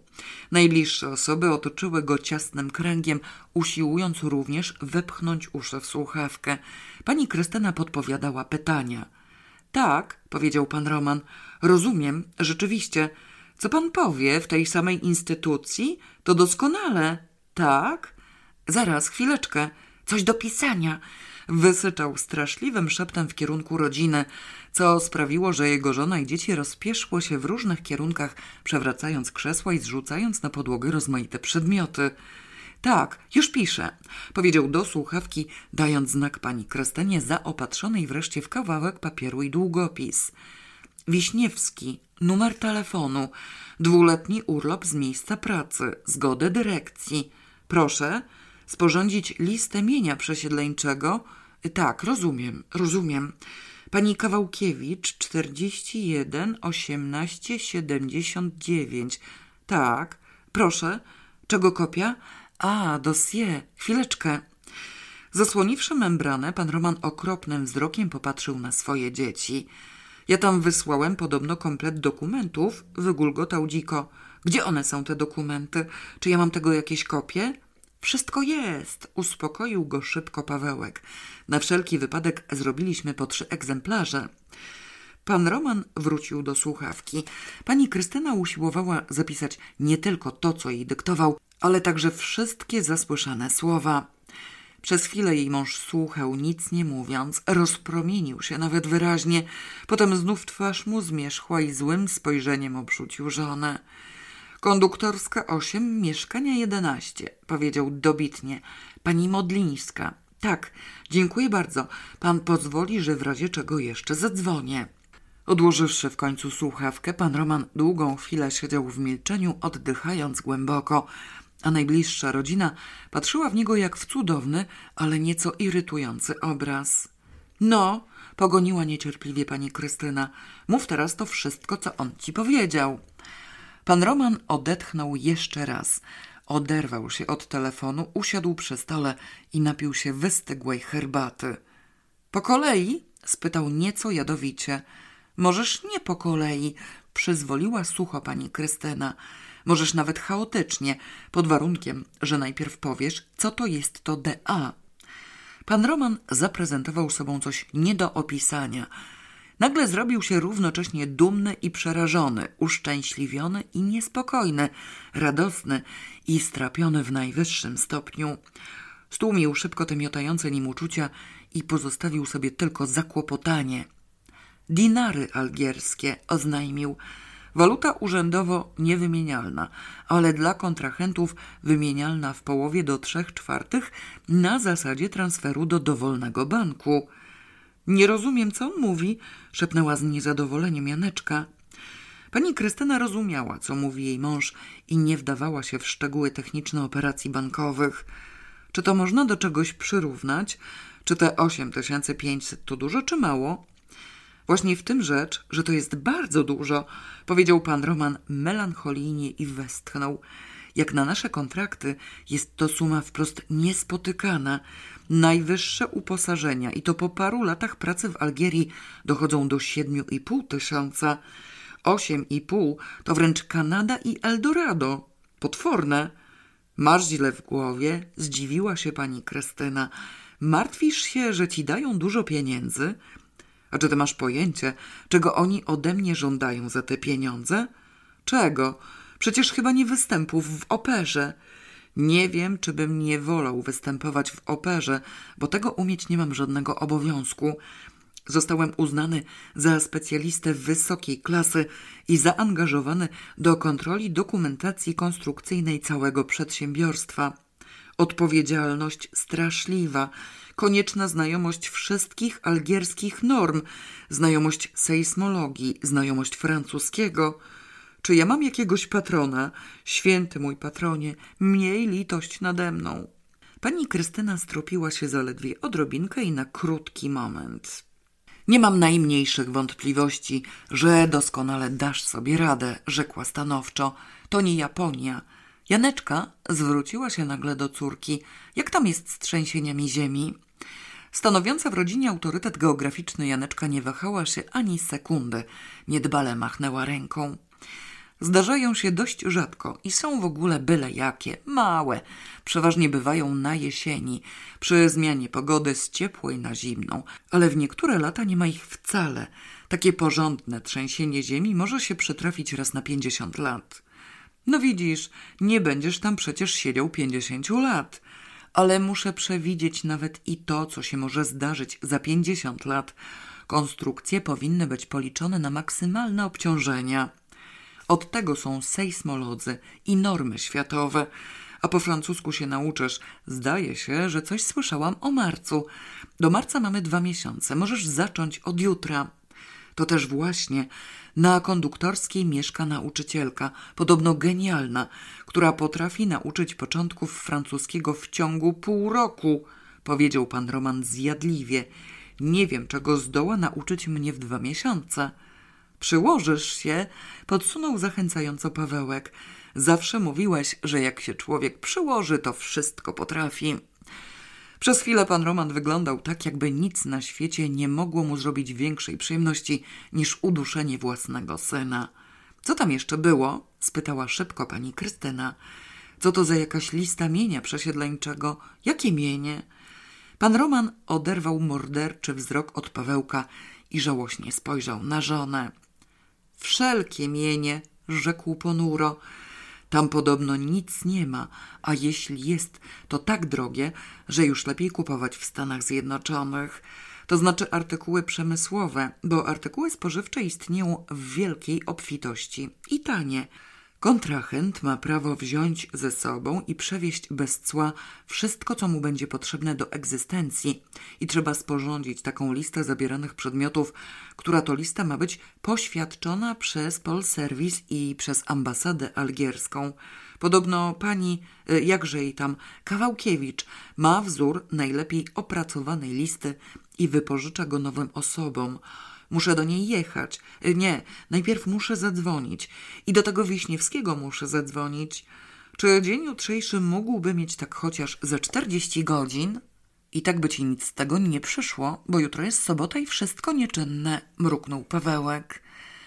[SPEAKER 3] Najbliższe osoby otoczyły go ciasnym kręgiem, usiłując również wepchnąć uszy w słuchawkę. Pani Krystyna podpowiadała pytania. Tak, powiedział pan Roman. Rozumiem, rzeczywiście. Co pan powie w tej samej instytucji? To doskonale. Tak? Zaraz, chwileczkę. Coś do pisania. Wysyczał straszliwym szeptem w kierunku rodziny, co sprawiło, że jego żona i dzieci rozpieszło się w różnych kierunkach, przewracając krzesła i zrzucając na podłogę rozmaite przedmioty. Tak, już piszę, powiedział do słuchawki, dając znak pani Krystynie zaopatrzonej wreszcie w kawałek papieru i długopis. Wiśniewski, numer telefonu, dwuletni urlop z miejsca pracy, zgodę dyrekcji. Proszę, sporządzić listę mienia przesiedleńczego. Tak, rozumiem, rozumiem. Pani Kawałkiewicz, 41 18 79. Tak, proszę. Czego kopia? A, dossier. Chwileczkę. Zasłoniwszy membranę, pan Roman okropnym wzrokiem popatrzył na swoje dzieci. Ja tam wysłałem podobno komplet dokumentów, wygulgotał dziko. Gdzie one są, te dokumenty? Czy ja mam tego jakieś kopie? Wszystko jest, uspokoił go szybko Pawełek. Na wszelki wypadek zrobiliśmy po trzy egzemplarze. Pan Roman wrócił do słuchawki. Pani Krystyna usiłowała zapisać nie tylko to, co jej dyktował, ale także wszystkie zasłyszane słowa. Przez chwilę jej mąż słuchał, nic nie mówiąc, rozpromienił się nawet wyraźnie. Potem znów twarz mu zmierzchła i złym spojrzeniem obrzucił żonę. Konduktorska osiem, mieszkania jedenaście, powiedział dobitnie. Pani Modlińska. Tak, dziękuję bardzo. Pan pozwoli, że w razie czego jeszcze zadzwonię. Odłożywszy w końcu słuchawkę, pan Roman długą chwilę siedział w milczeniu, oddychając głęboko, a najbliższa rodzina patrzyła w niego jak w cudowny, ale nieco irytujący obraz. No, pogoniła niecierpliwie pani Krystyna. Mów teraz to wszystko, co on ci powiedział. Pan Roman odetchnął jeszcze raz. Oderwał się od telefonu, usiadł przy stole i napił się wystygłej herbaty. Po kolei? spytał nieco jadowicie. Możesz nie po kolei, przyzwoliła sucho pani Krystyna. Możesz nawet chaotycznie, pod warunkiem, że najpierw powiesz, co to jest to DA. Pan Roman zaprezentował sobą coś nie do opisania. Nagle zrobił się równocześnie dumny i przerażony, uszczęśliwiony i niespokojny, radosny i strapiony w najwyższym stopniu. Stłumił szybko te miotające nim uczucia i pozostawił sobie tylko zakłopotanie. Dinary algierskie, oznajmił. Waluta urzędowo niewymienialna, ale dla kontrahentów wymienialna w połowie do trzech czwartych na zasadzie transferu do dowolnego banku. Nie rozumiem, co on mówi, szepnęła z niezadowoleniem Janeczka. Pani Krystyna rozumiała, co mówi jej mąż i nie wdawała się w szczegóły techniczne operacji bankowych. Czy to można do czegoś przyrównać? Czy te 8500 to dużo, czy mało? Właśnie w tym rzecz, że to jest bardzo dużo, powiedział pan Roman melancholijnie i westchnął. Jak na nasze kontrakty jest to suma wprost niespotykana. Najwyższe uposażenia i to po paru latach pracy w Algierii dochodzą do siedmiu i pół tysiąca. Osiem i pół to wręcz Kanada i Eldorado. Potworne. Masz źle w głowie, zdziwiła się pani Krystyna. Martwisz się, że ci dają dużo pieniędzy? A czy ty masz pojęcie, czego oni ode mnie żądają za te pieniądze? Czego? Przecież chyba nie występów w operze. Nie wiem, czy bym nie wolał występować w operze, bo tego umieć nie mam żadnego obowiązku. Zostałem uznany za specjalistę wysokiej klasy i zaangażowany do kontroli dokumentacji konstrukcyjnej całego przedsiębiorstwa. Odpowiedzialność straszliwa, konieczna znajomość wszystkich algierskich norm, znajomość sejsmologii, znajomość francuskiego. Czy ja mam jakiegoś patrona? Święty mój patronie, miej litość nade mną. Pani Krystyna stropiła się zaledwie odrobinkę i na krótki moment. Nie mam najmniejszych wątpliwości, że doskonale dasz sobie radę, rzekła stanowczo. To nie Japonia. Janeczka zwróciła się nagle do córki. Jak tam jest z trzęsieniami ziemi? Stanowiąca w rodzinie autorytet geograficzny Janeczka nie wahała się ani sekundy. Niedbale machnęła ręką. Zdarzają się dość rzadko i są w ogóle byle jakie, małe. Przeważnie bywają na jesieni, przy zmianie pogody z ciepłej na zimną, ale w niektóre lata nie ma ich wcale. Takie porządne trzęsienie ziemi może się przytrafić raz na pięćdziesiąt lat. No widzisz, nie będziesz tam przecież siedział pięćdziesięciu lat. Ale muszę przewidzieć nawet i to, co się może zdarzyć za pięćdziesiąt lat. Konstrukcje powinny być policzone na maksymalne obciążenia. Od tego są sejsmolodzy i normy światowe. A po francusku się nauczysz. Zdaje się, że coś słyszałam o marcu. Do marca mamy dwa miesiące. Możesz zacząć od jutra. To też właśnie na konduktorskiej mieszka nauczycielka, podobno genialna, która potrafi nauczyć początków francuskiego w ciągu pół roku, powiedział pan Roman zjadliwie. Nie wiem, czego zdoła nauczyć mnie w dwa miesiące. Przyłożysz się, podsunął zachęcająco Pawełek. Zawsze mówiłeś, że jak się człowiek przyłoży, to wszystko potrafi. Przez chwilę pan Roman wyglądał tak, jakby nic na świecie nie mogło mu zrobić większej przyjemności niż uduszenie własnego syna. Co tam jeszcze było? spytała szybko pani Krystyna. Co to za jakaś lista mienia przesiedleńczego? Jakie mienie? Pan Roman oderwał morderczy wzrok od Pawełka i żałośnie spojrzał na żonę. Wszelkie mienie, rzekł ponuro. Tam podobno nic nie ma, a jeśli jest, to tak drogie, że już lepiej kupować w Stanach Zjednoczonych. To znaczy artykuły przemysłowe, bo artykuły spożywcze istnieją w wielkiej obfitości i tanie. Kontrahent ma prawo wziąć ze sobą i przewieźć bez cła wszystko, co mu będzie potrzebne do egzystencji i trzeba sporządzić taką listę zabieranych przedmiotów, która to lista ma być poświadczona przez Polserwis i przez ambasadę algierską. Podobno pani, y, jakże jej tam, Kawałkiewicz ma wzór najlepiej opracowanej listy i wypożycza go nowym osobom. Muszę do niej jechać. Y, nie, najpierw muszę zadzwonić. I do tego Wiśniewskiego muszę zadzwonić. Czy dzień jutrzejszy mógłby mieć tak chociaż ze czterdzieści godzin? I tak by ci nic z tego nie przyszło, bo jutro jest sobota i wszystko nieczynne, mruknął Pawełek.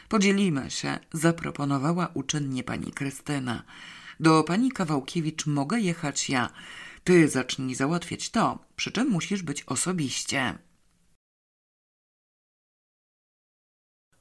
[SPEAKER 3] Podzielimy się, zaproponowała uczynnie pani Krystyna. Do pani Kawałkiewicz mogę jechać ja. Ty zacznij załatwiać to, przy czym musisz być osobiście.